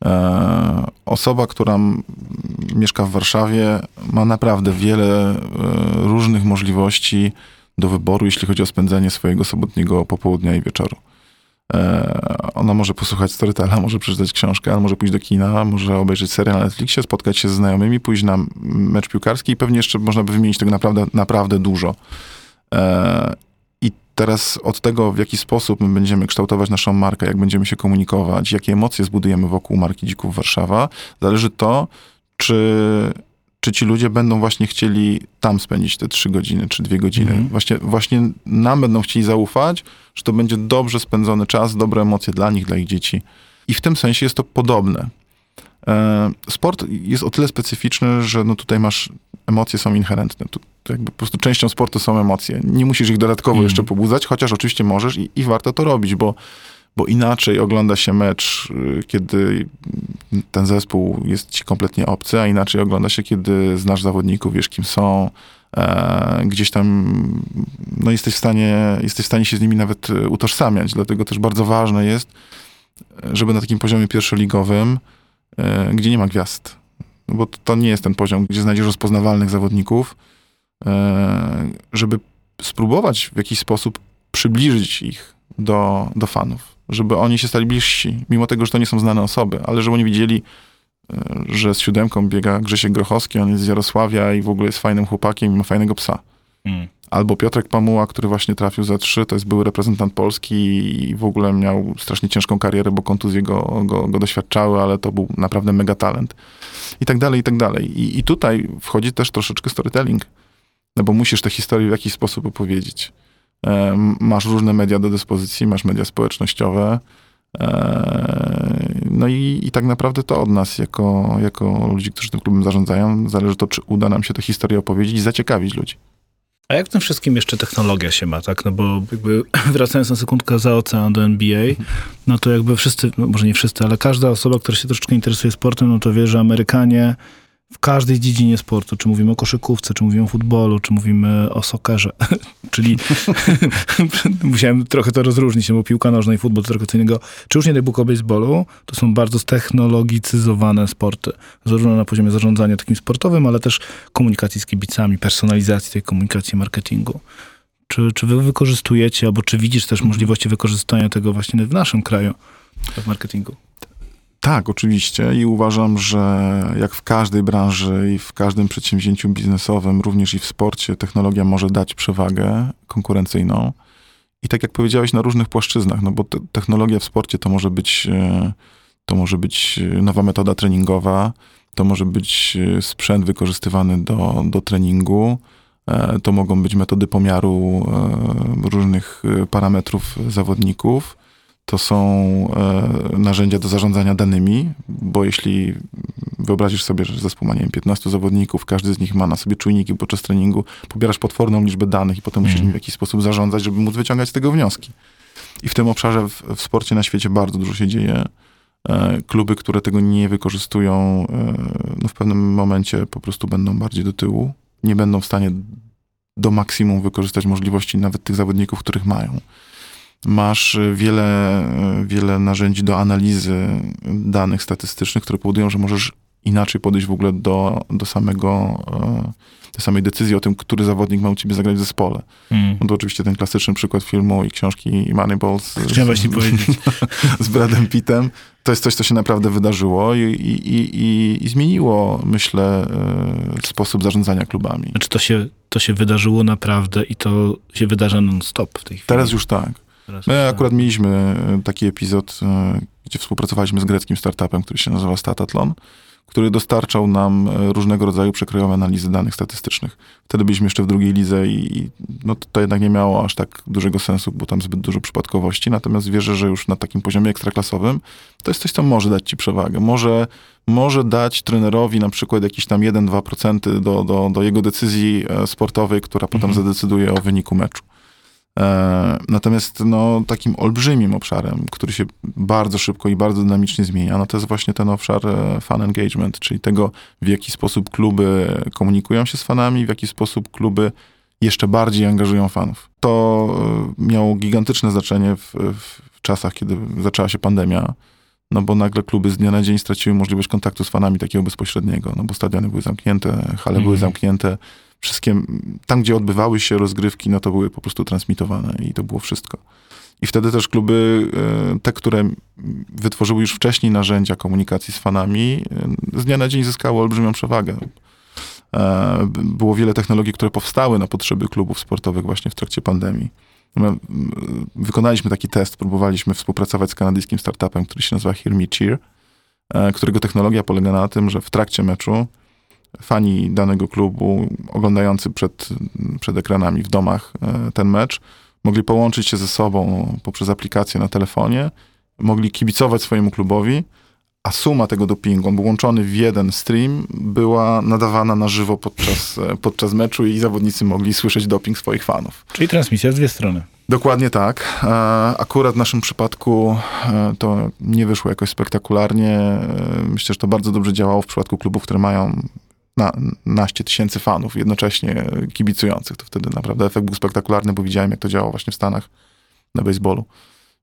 E, osoba, która mieszka w Warszawie, ma naprawdę wiele e, różnych możliwości do wyboru, jeśli chodzi o spędzenie swojego sobotniego popołudnia i wieczoru. E, Ona może posłuchać Storytela, może przeczytać książkę, ale może pójść do kina, może obejrzeć serial na Netflixie, spotkać się ze znajomymi, pójść na mecz piłkarski i pewnie jeszcze można by wymienić tego naprawdę, naprawdę dużo. E, I teraz od tego, w jaki sposób my będziemy kształtować naszą markę, jak będziemy się komunikować, jakie emocje zbudujemy wokół marki Dzików Warszawa, zależy to, czy, czy ci ludzie będą właśnie chcieli tam spędzić te trzy godziny, czy dwie godziny. Mhm. Właśnie, właśnie nam będą chcieli zaufać, że to będzie dobrze spędzony czas, dobre emocje dla nich, dla ich dzieci. I w tym sensie jest to podobne. E, Sport jest o tyle specyficzny, że no tutaj masz, emocje są inherentne. Tu, tu jakby po prostu częścią sportu są emocje. Nie musisz ich dodatkowo Mm. jeszcze pobudzać, chociaż oczywiście możesz i, i warto to robić, bo, bo inaczej ogląda się mecz, y, kiedy ten zespół jest ci kompletnie obcy, a inaczej ogląda się, kiedy znasz zawodników, wiesz kim są, e, gdzieś tam no jesteś w stanie, jesteś w stanie się z nimi nawet e, utożsamiać. Dlatego też bardzo ważne jest, żeby na takim poziomie pierwszoligowym, e, gdzie nie ma gwiazd, bo to- to nie jest ten poziom, gdzie znajdziesz rozpoznawalnych zawodników, e, żeby spróbować w jakiś sposób przybliżyć ich do, do fanów, żeby oni się stali bliżsi, mimo tego, że to nie są znane osoby, ale żeby oni widzieli, e, że z siódemką biega Grzesiek Grochowski, on jest z Jarosławia i w ogóle jest fajnym chłopakiem i ma fajnego psa. Mm. Albo Piotrek Pamuła, który właśnie trafił za trzy, to jest były reprezentant Polski i w ogóle miał strasznie ciężką karierę, bo kontuzje go, go, go doświadczały, ale to był naprawdę mega talent. I tak dalej, i tak dalej. I, I tutaj wchodzi też troszeczkę storytelling, no bo musisz tę historię w jakiś sposób opowiedzieć. E, masz różne media do dyspozycji, masz media społecznościowe, e, no i, i tak naprawdę to od nas, jako, jako ludzi, którzy tym klubem zarządzają, zależy to, czy uda nam się tę historię opowiedzieć i zaciekawić ludzi. A jak w tym wszystkim jeszcze technologia się ma, tak? No bo jakby wracając na sekundkę za ocean do NBA, no to jakby wszyscy, no może nie wszyscy, ale każda osoba, która się troszeczkę interesuje sportem, no to wie, że Amerykanie w każdej dziedzinie sportu, czy mówimy o koszykówce, czy mówimy o futbolu, czy mówimy o sokerze, czyli musiałem trochę to rozróżnić, no bo piłka nożna i futbol to trochę co innego, czy już nie daj o baseballu, to są bardzo ztechnologicyzowane sporty, zarówno na poziomie zarządzania takim sportowym, ale też komunikacji z kibicami, personalizacji tej komunikacji, marketingu. Czy, czy wy wykorzystujecie, albo czy widzisz też możliwości wykorzystania tego właśnie w naszym kraju w marketingu? Tak, oczywiście i uważam, że jak w każdej branży i w każdym przedsięwzięciu biznesowym, również i w sporcie, technologia może dać przewagę konkurencyjną. I tak jak powiedziałeś, na różnych płaszczyznach, no bo te, technologia w sporcie to może być, e, to może być e, nowa metoda treningowa, to może być e, sprzęt wykorzystywany do, do treningu, to mogą być metody pomiaru różnych parametrów zawodników to są e, narzędzia do zarządzania danymi, bo jeśli wyobrazisz sobie, że zespół ma, nie wiem, 15 zawodników, każdy z nich ma na sobie czujniki podczas treningu, pobierasz potworną liczbę danych i potem musisz Mhm. nimi w jakiś sposób zarządzać, żeby móc wyciągać z tego wnioski. I w tym obszarze w, w sporcie na świecie bardzo dużo się dzieje. E, kluby, które tego nie wykorzystują, e, no w pewnym momencie po prostu będą bardziej do tyłu. Nie będą w stanie do maksimum wykorzystać możliwości nawet tych zawodników, których mają. Masz e, wiele, e, wiele narzędzi do analizy danych statystycznych, które powodują, że możesz inaczej podejść w ogóle do, do samego, e, do samej decyzji o tym, który zawodnik ma u ciebie zagrać w zespole. Mm. No to oczywiście ten klasyczny przykład filmu i książki Moneyball z, Chciałem właśnie z, powiedzieć. z Bradem Pittem. To jest coś, co się naprawdę wydarzyło i, i, i, i, zmieniło, myślę, sposób zarządzania klubami. Znaczy to się, to się wydarzyło naprawdę i to się wydarza non-stop w tej chwili. Teraz już tak. Teraz My tak. akurat mieliśmy e, taki epizod, e, gdzie współpracowaliśmy z greckim startupem, który się nazywa Statathlon, który dostarczał nam e, różnego rodzaju przekrojowe analizy danych statystycznych. Wtedy byliśmy jeszcze w drugiej lidze i no, to, jednak nie miało aż tak dużego sensu, bo tam zbyt dużo przypadkowości. Natomiast wierzę, że już na takim poziomie ekstraklasowym to jest coś, co może dać ci przewagę. Może, może dać trenerowi na przykład jakieś tam 1-2% do, do, do jego decyzji sportowej, która potem Mhm. zadecyduje o wyniku meczu. E, Natomiast no, takim olbrzymim obszarem, który się bardzo szybko i bardzo dynamicznie zmienia, no to jest właśnie ten obszar e, fan engagement, czyli tego, w jaki sposób kluby komunikują się z fanami, w jaki sposób kluby jeszcze bardziej angażują fanów. To e, miało gigantyczne znaczenie w, w czasach, kiedy zaczęła się pandemia, no bo nagle kluby z dnia na dzień straciły możliwość kontaktu z fanami takiego bezpośredniego, no bo stadiony były zamknięte, hale były Mhm. zamknięte, wszystkie, tam gdzie odbywały się rozgrywki, no to były po prostu transmitowane i to było wszystko. I wtedy też kluby, e, te, które wytworzyły już wcześniej narzędzia komunikacji z fanami, e, z dnia na dzień zyskały olbrzymią przewagę. E, Było wiele technologii, które powstały na potrzeby klubów sportowych właśnie w trakcie pandemii. My, Wykonaliśmy taki test, próbowaliśmy współpracować z kanadyjskim startupem, który się nazywa Hear Me Cheer, którego technologia polega na tym, że w trakcie meczu fani danego klubu, oglądający przed, przed ekranami w domach e, ten mecz, mogli połączyć się ze sobą poprzez aplikację na telefonie, mogli kibicować swojemu klubowi, a suma tego dopingu, on był łączony w jeden stream, była nadawana na żywo podczas, e, podczas meczu i zawodnicy mogli słyszeć doping swoich fanów. Czyli transmisja z dwie strony. Dokładnie tak. E, Akurat w naszym przypadku to nie wyszło jakoś spektakularnie. Myślę, że to bardzo dobrze działało w przypadku klubów, które mają naście tysięcy fanów jednocześnie kibicujących. To wtedy naprawdę efekt był spektakularny, bo widziałem, jak to działało właśnie w Stanach na baseballu.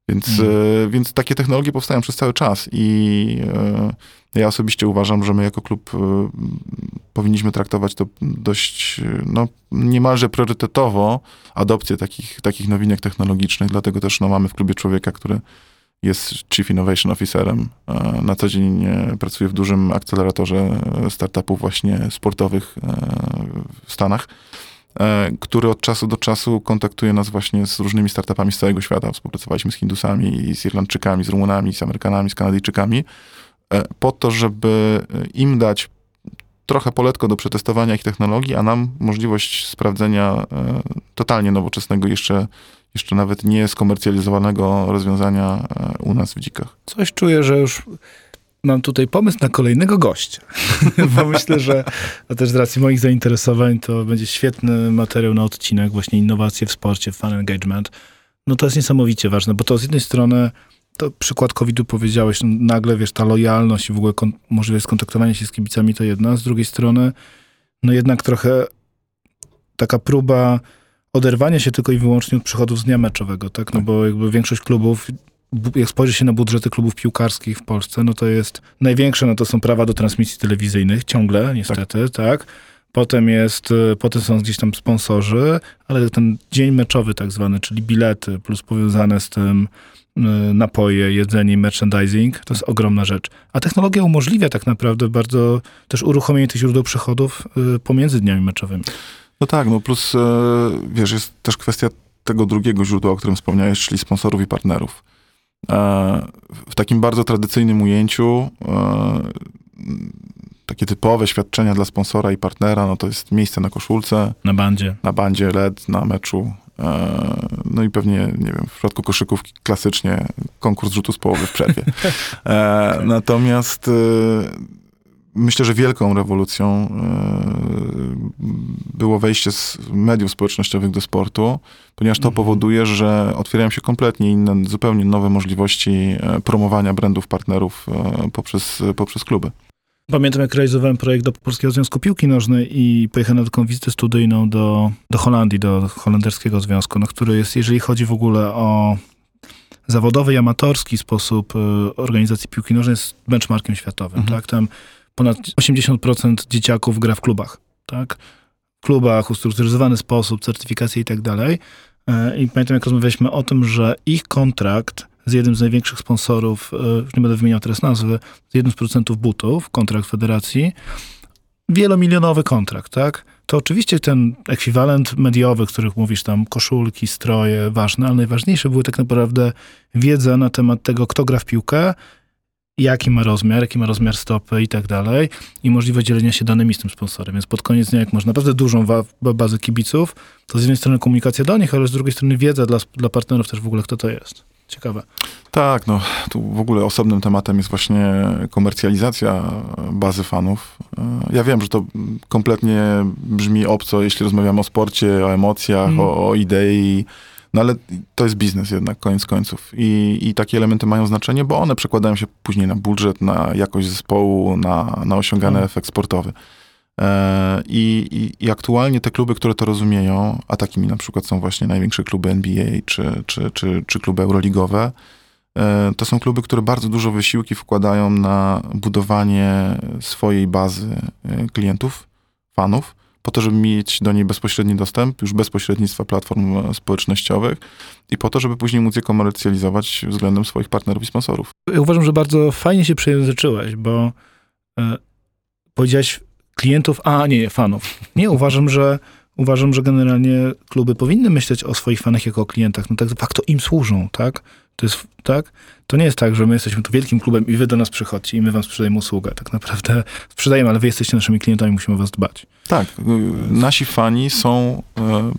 Więc, e, więc takie technologie powstają przez cały czas i e, ja osobiście uważam, że my jako klub e, powinniśmy traktować to dość, no, niemalże priorytetowo, adopcję takich, takich nowinek technologicznych, dlatego też no, mamy w klubie człowieka, który jest Chief Innovation Officerem. Na co dzień e, pracuje w dużym akceleratorze e, startupów właśnie sportowych e, w Stanach, który od czasu do czasu kontaktuje nas właśnie z różnymi startupami z całego świata. Współpracowaliśmy z Hindusami, z Irlandczykami, z Rumunami, z Amerykanami, z Kanadyjczykami, po to, żeby im dać trochę poletko do przetestowania ich technologii, a nam możliwość sprawdzenia totalnie nowoczesnego, jeszcze, jeszcze nawet nie skomercjalizowanego rozwiązania e, u nas w dzikach. Coś czuję, że już mam tutaj pomysł na kolejnego gościa. Bo myślę, że a też z racji moich zainteresowań to będzie świetny materiał na odcinek, właśnie innowacje w sporcie, fan engagement. No to jest niesamowicie ważne, bo to z jednej strony to przykład COVID-u powiedziałeś, no nagle wiesz, ta lojalność i w ogóle kon- możliwość skontaktowania się z kibicami to jedna, z drugiej strony no jednak trochę taka próba oderwania się tylko i wyłącznie od przychodów z dnia meczowego, tak? No bo jakby większość klubów jak spojrzy się na budżety klubów piłkarskich w Polsce, no to jest największe, no to są prawa do transmisji telewizyjnych, ciągle, niestety, tak. Potem jest, y, potem są gdzieś tam sponsorzy, ale ten dzień meczowy tak zwany, czyli bilety plus powiązane z tym y, napoje, jedzenie, merchandising, to jest ogromna rzecz. A technologia umożliwia tak naprawdę bardzo też uruchomienie tych źródeł przychodów y, pomiędzy dniami meczowymi. No tak, no plus e, wiesz, jest też kwestia tego drugiego źródła, o którym wspomniałeś, czyli sponsorów i partnerów. E, w takim bardzo tradycyjnym ujęciu e, takie typowe świadczenia dla sponsora i partnera, no to jest miejsce na koszulce, Na bandzie. na bandzie LED, na meczu. No i pewnie, nie wiem, w przypadku koszykówki klasycznie konkurs rzutu z połowy w przerwie. E, Natomiast myślę, że wielką rewolucją e, było wejście z mediów społecznościowych do sportu, ponieważ to Mhm. powoduje, że otwierają się kompletnie inne, zupełnie nowe możliwości e, promowania brandów partnerów e, poprzez, poprzez kluby. Pamiętam, jak realizowałem projekt do Polskiego Związku Piłki Nożnej i pojechałem na taką wizytę studyjną do, do Holandii, do holenderskiego związku, no, który jest, jeżeli chodzi w ogóle o zawodowy i amatorski sposób organizacji piłki nożnej, jest benchmarkiem światowym. Mhm. Tak? Tam ponad 80% dzieciaków gra w klubach. Tak? W klubach, ustrukturyzowany sposób, certyfikacje i tak dalej. E, I pamiętam, jak rozmawialiśmy o tym, że ich kontrakt z jednym z największych sponsorów, e, już nie będę wymieniał teraz nazwy, z jednym z producentów butów, kontrakt federacji, wielomilionowy kontrakt, tak? To oczywiście ten ekwiwalent mediowy, których mówisz tam, koszulki, stroje, ważne, ale najważniejsze były tak naprawdę wiedza na temat tego, kto gra w piłkę, jaki ma rozmiar, jaki ma rozmiar stopy i tak dalej i możliwość dzielenia się danymi z tym sponsorem. Więc pod koniec dnia, jak masz naprawdę dużą bazę kibiców, to z jednej strony komunikacja do nich, ale z drugiej strony wiedza dla, dla partnerów też w ogóle, kto to jest. Ciekawe. Tak, no tu w ogóle osobnym tematem jest właśnie komercjalizacja bazy fanów. E, ja wiem, że to kompletnie brzmi obco, jeśli rozmawiamy o sporcie, o emocjach, mm. o, o idei, no ale to jest biznes jednak, koniec końców. I, I takie elementy mają znaczenie, bo one przekładają się później na budżet, na jakość zespołu, na, na osiągany mm. efekt sportowy. E, I, i, I, aktualnie te kluby, które to rozumieją, a takimi na przykład są właśnie największe kluby NBA czy, czy, czy, czy kluby euroligowe, e, to są kluby, które bardzo dużo wysiłki wkładają na budowanie swojej bazy e, klientów, fanów, po to, żeby mieć do niej bezpośredni dostęp, już bez pośrednictwa platform społecznościowych i po to, żeby później móc je komercjalizować względem swoich partnerów i sponsorów. Ja uważam, że bardzo fajnie się przejęzyczyłeś, bo e, powiedziałeś klientów, a nie, nie, fanów. Nie, uważam, że uważam, że generalnie kluby powinny myśleć o swoich fanach jako o klientach. No tak, fakt to im służą, tak? To jest, tak? To nie jest tak, że my jesteśmy tu wielkim klubem i wy do nas przychodźcie i my wam sprzedajemy usługę. Tak naprawdę sprzedajemy, ale wy jesteście naszymi klientami, musimy o was dbać. Tak. Nasi fani są e,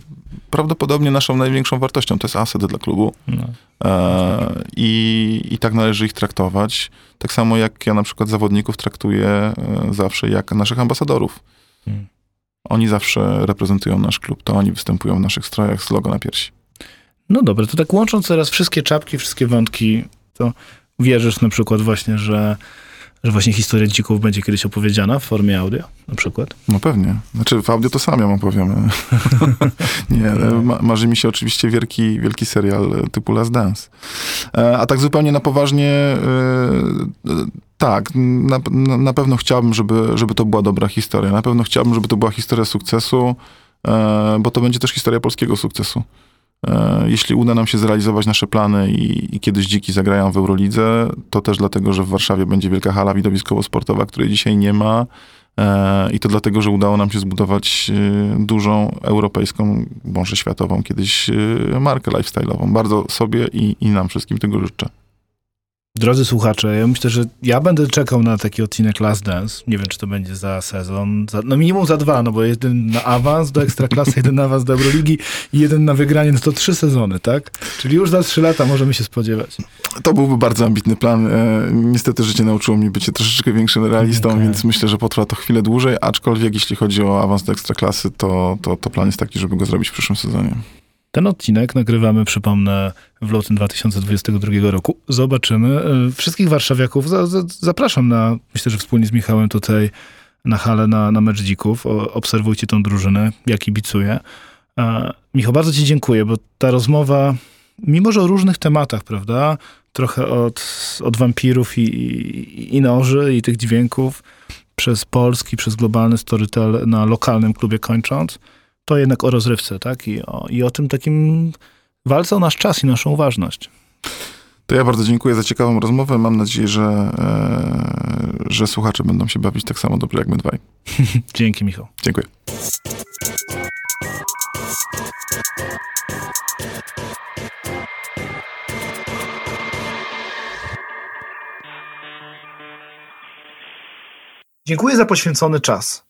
prawdopodobnie naszą największą wartością. To jest aset dla klubu. No. E, i, I tak należy ich traktować. Tak samo jak ja na przykład zawodników traktuję e, zawsze jak naszych ambasadorów. Hmm. Oni zawsze reprezentują nasz klub. To oni występują w naszych strojach z logo na piersi. No dobra, to tak łącząc teraz wszystkie czapki, wszystkie wątki, to wierzysz na przykład właśnie, że że właśnie historia dzików będzie kiedyś opowiedziana w formie audio na przykład? No pewnie. Znaczy w audio to sam ją opowiem. nie, ma, marzy mi się oczywiście wielki, wielki serial typu Last Dance. E, a tak zupełnie na poważnie, e, tak, na, na pewno chciałbym, żeby, żeby to była dobra historia. Na pewno chciałbym, żeby to była historia sukcesu, e, bo to będzie też historia polskiego sukcesu. E, jeśli uda nam się zrealizować nasze plany i, i, kiedyś dziki zagrają w Eurolidze, to też dlatego, że w Warszawie będzie wielka hala widowiskowo-sportowa, której dzisiaj nie ma. E, I to dlatego, że udało nam się zbudować e, dużą europejską, może światową kiedyś markę lifestyle'ową. Bardzo sobie i, i nam wszystkim tego życzę. Drodzy słuchacze, ja myślę, że ja będę czekał na taki odcinek Last Dance. Nie wiem, czy to będzie za sezon. Za, no minimum za dwa, no bo jeden na awans do Ekstraklasy, jeden na awans do Euroligi i jeden na wygranie, no to trzy sezony, tak? Czyli już za trzy lata możemy się spodziewać. To byłby bardzo ambitny plan. E, niestety życie nauczyło mnie bycie troszeczkę większym realistą, okay. więc myślę, że potrwa to chwilę dłużej, aczkolwiek jeśli chodzi o awans do Ekstraklasy, to, to, to plan jest taki, żeby go zrobić w przyszłym sezonie. Ten odcinek nagrywamy, przypomnę, w lutym 2022 roku. Zobaczymy. E, wszystkich warszawiaków za, za, zapraszam na, myślę, że wspólnie z Michałem tutaj na halę na, na mecz dzików. Obserwujcie tą drużynę, jak kibicuje. E, Michał, bardzo ci dziękuję, bo ta rozmowa, mimo że o różnych tematach, prawda, trochę od, od wampirów i, i, i noży i tych dźwięków, przez polski, przez globalny storytel na lokalnym klubie kończąc, to jednak o rozrywce, tak? I o, i o tym takim walce o nasz czas i naszą uważność. To ja bardzo dziękuję za ciekawą rozmowę. Mam nadzieję, że, e, że słuchacze będą się bawić tak samo dobrze jak my dwaj. Dzięki, Michał. Dziękuję. Dziękuję za poświęcony czas.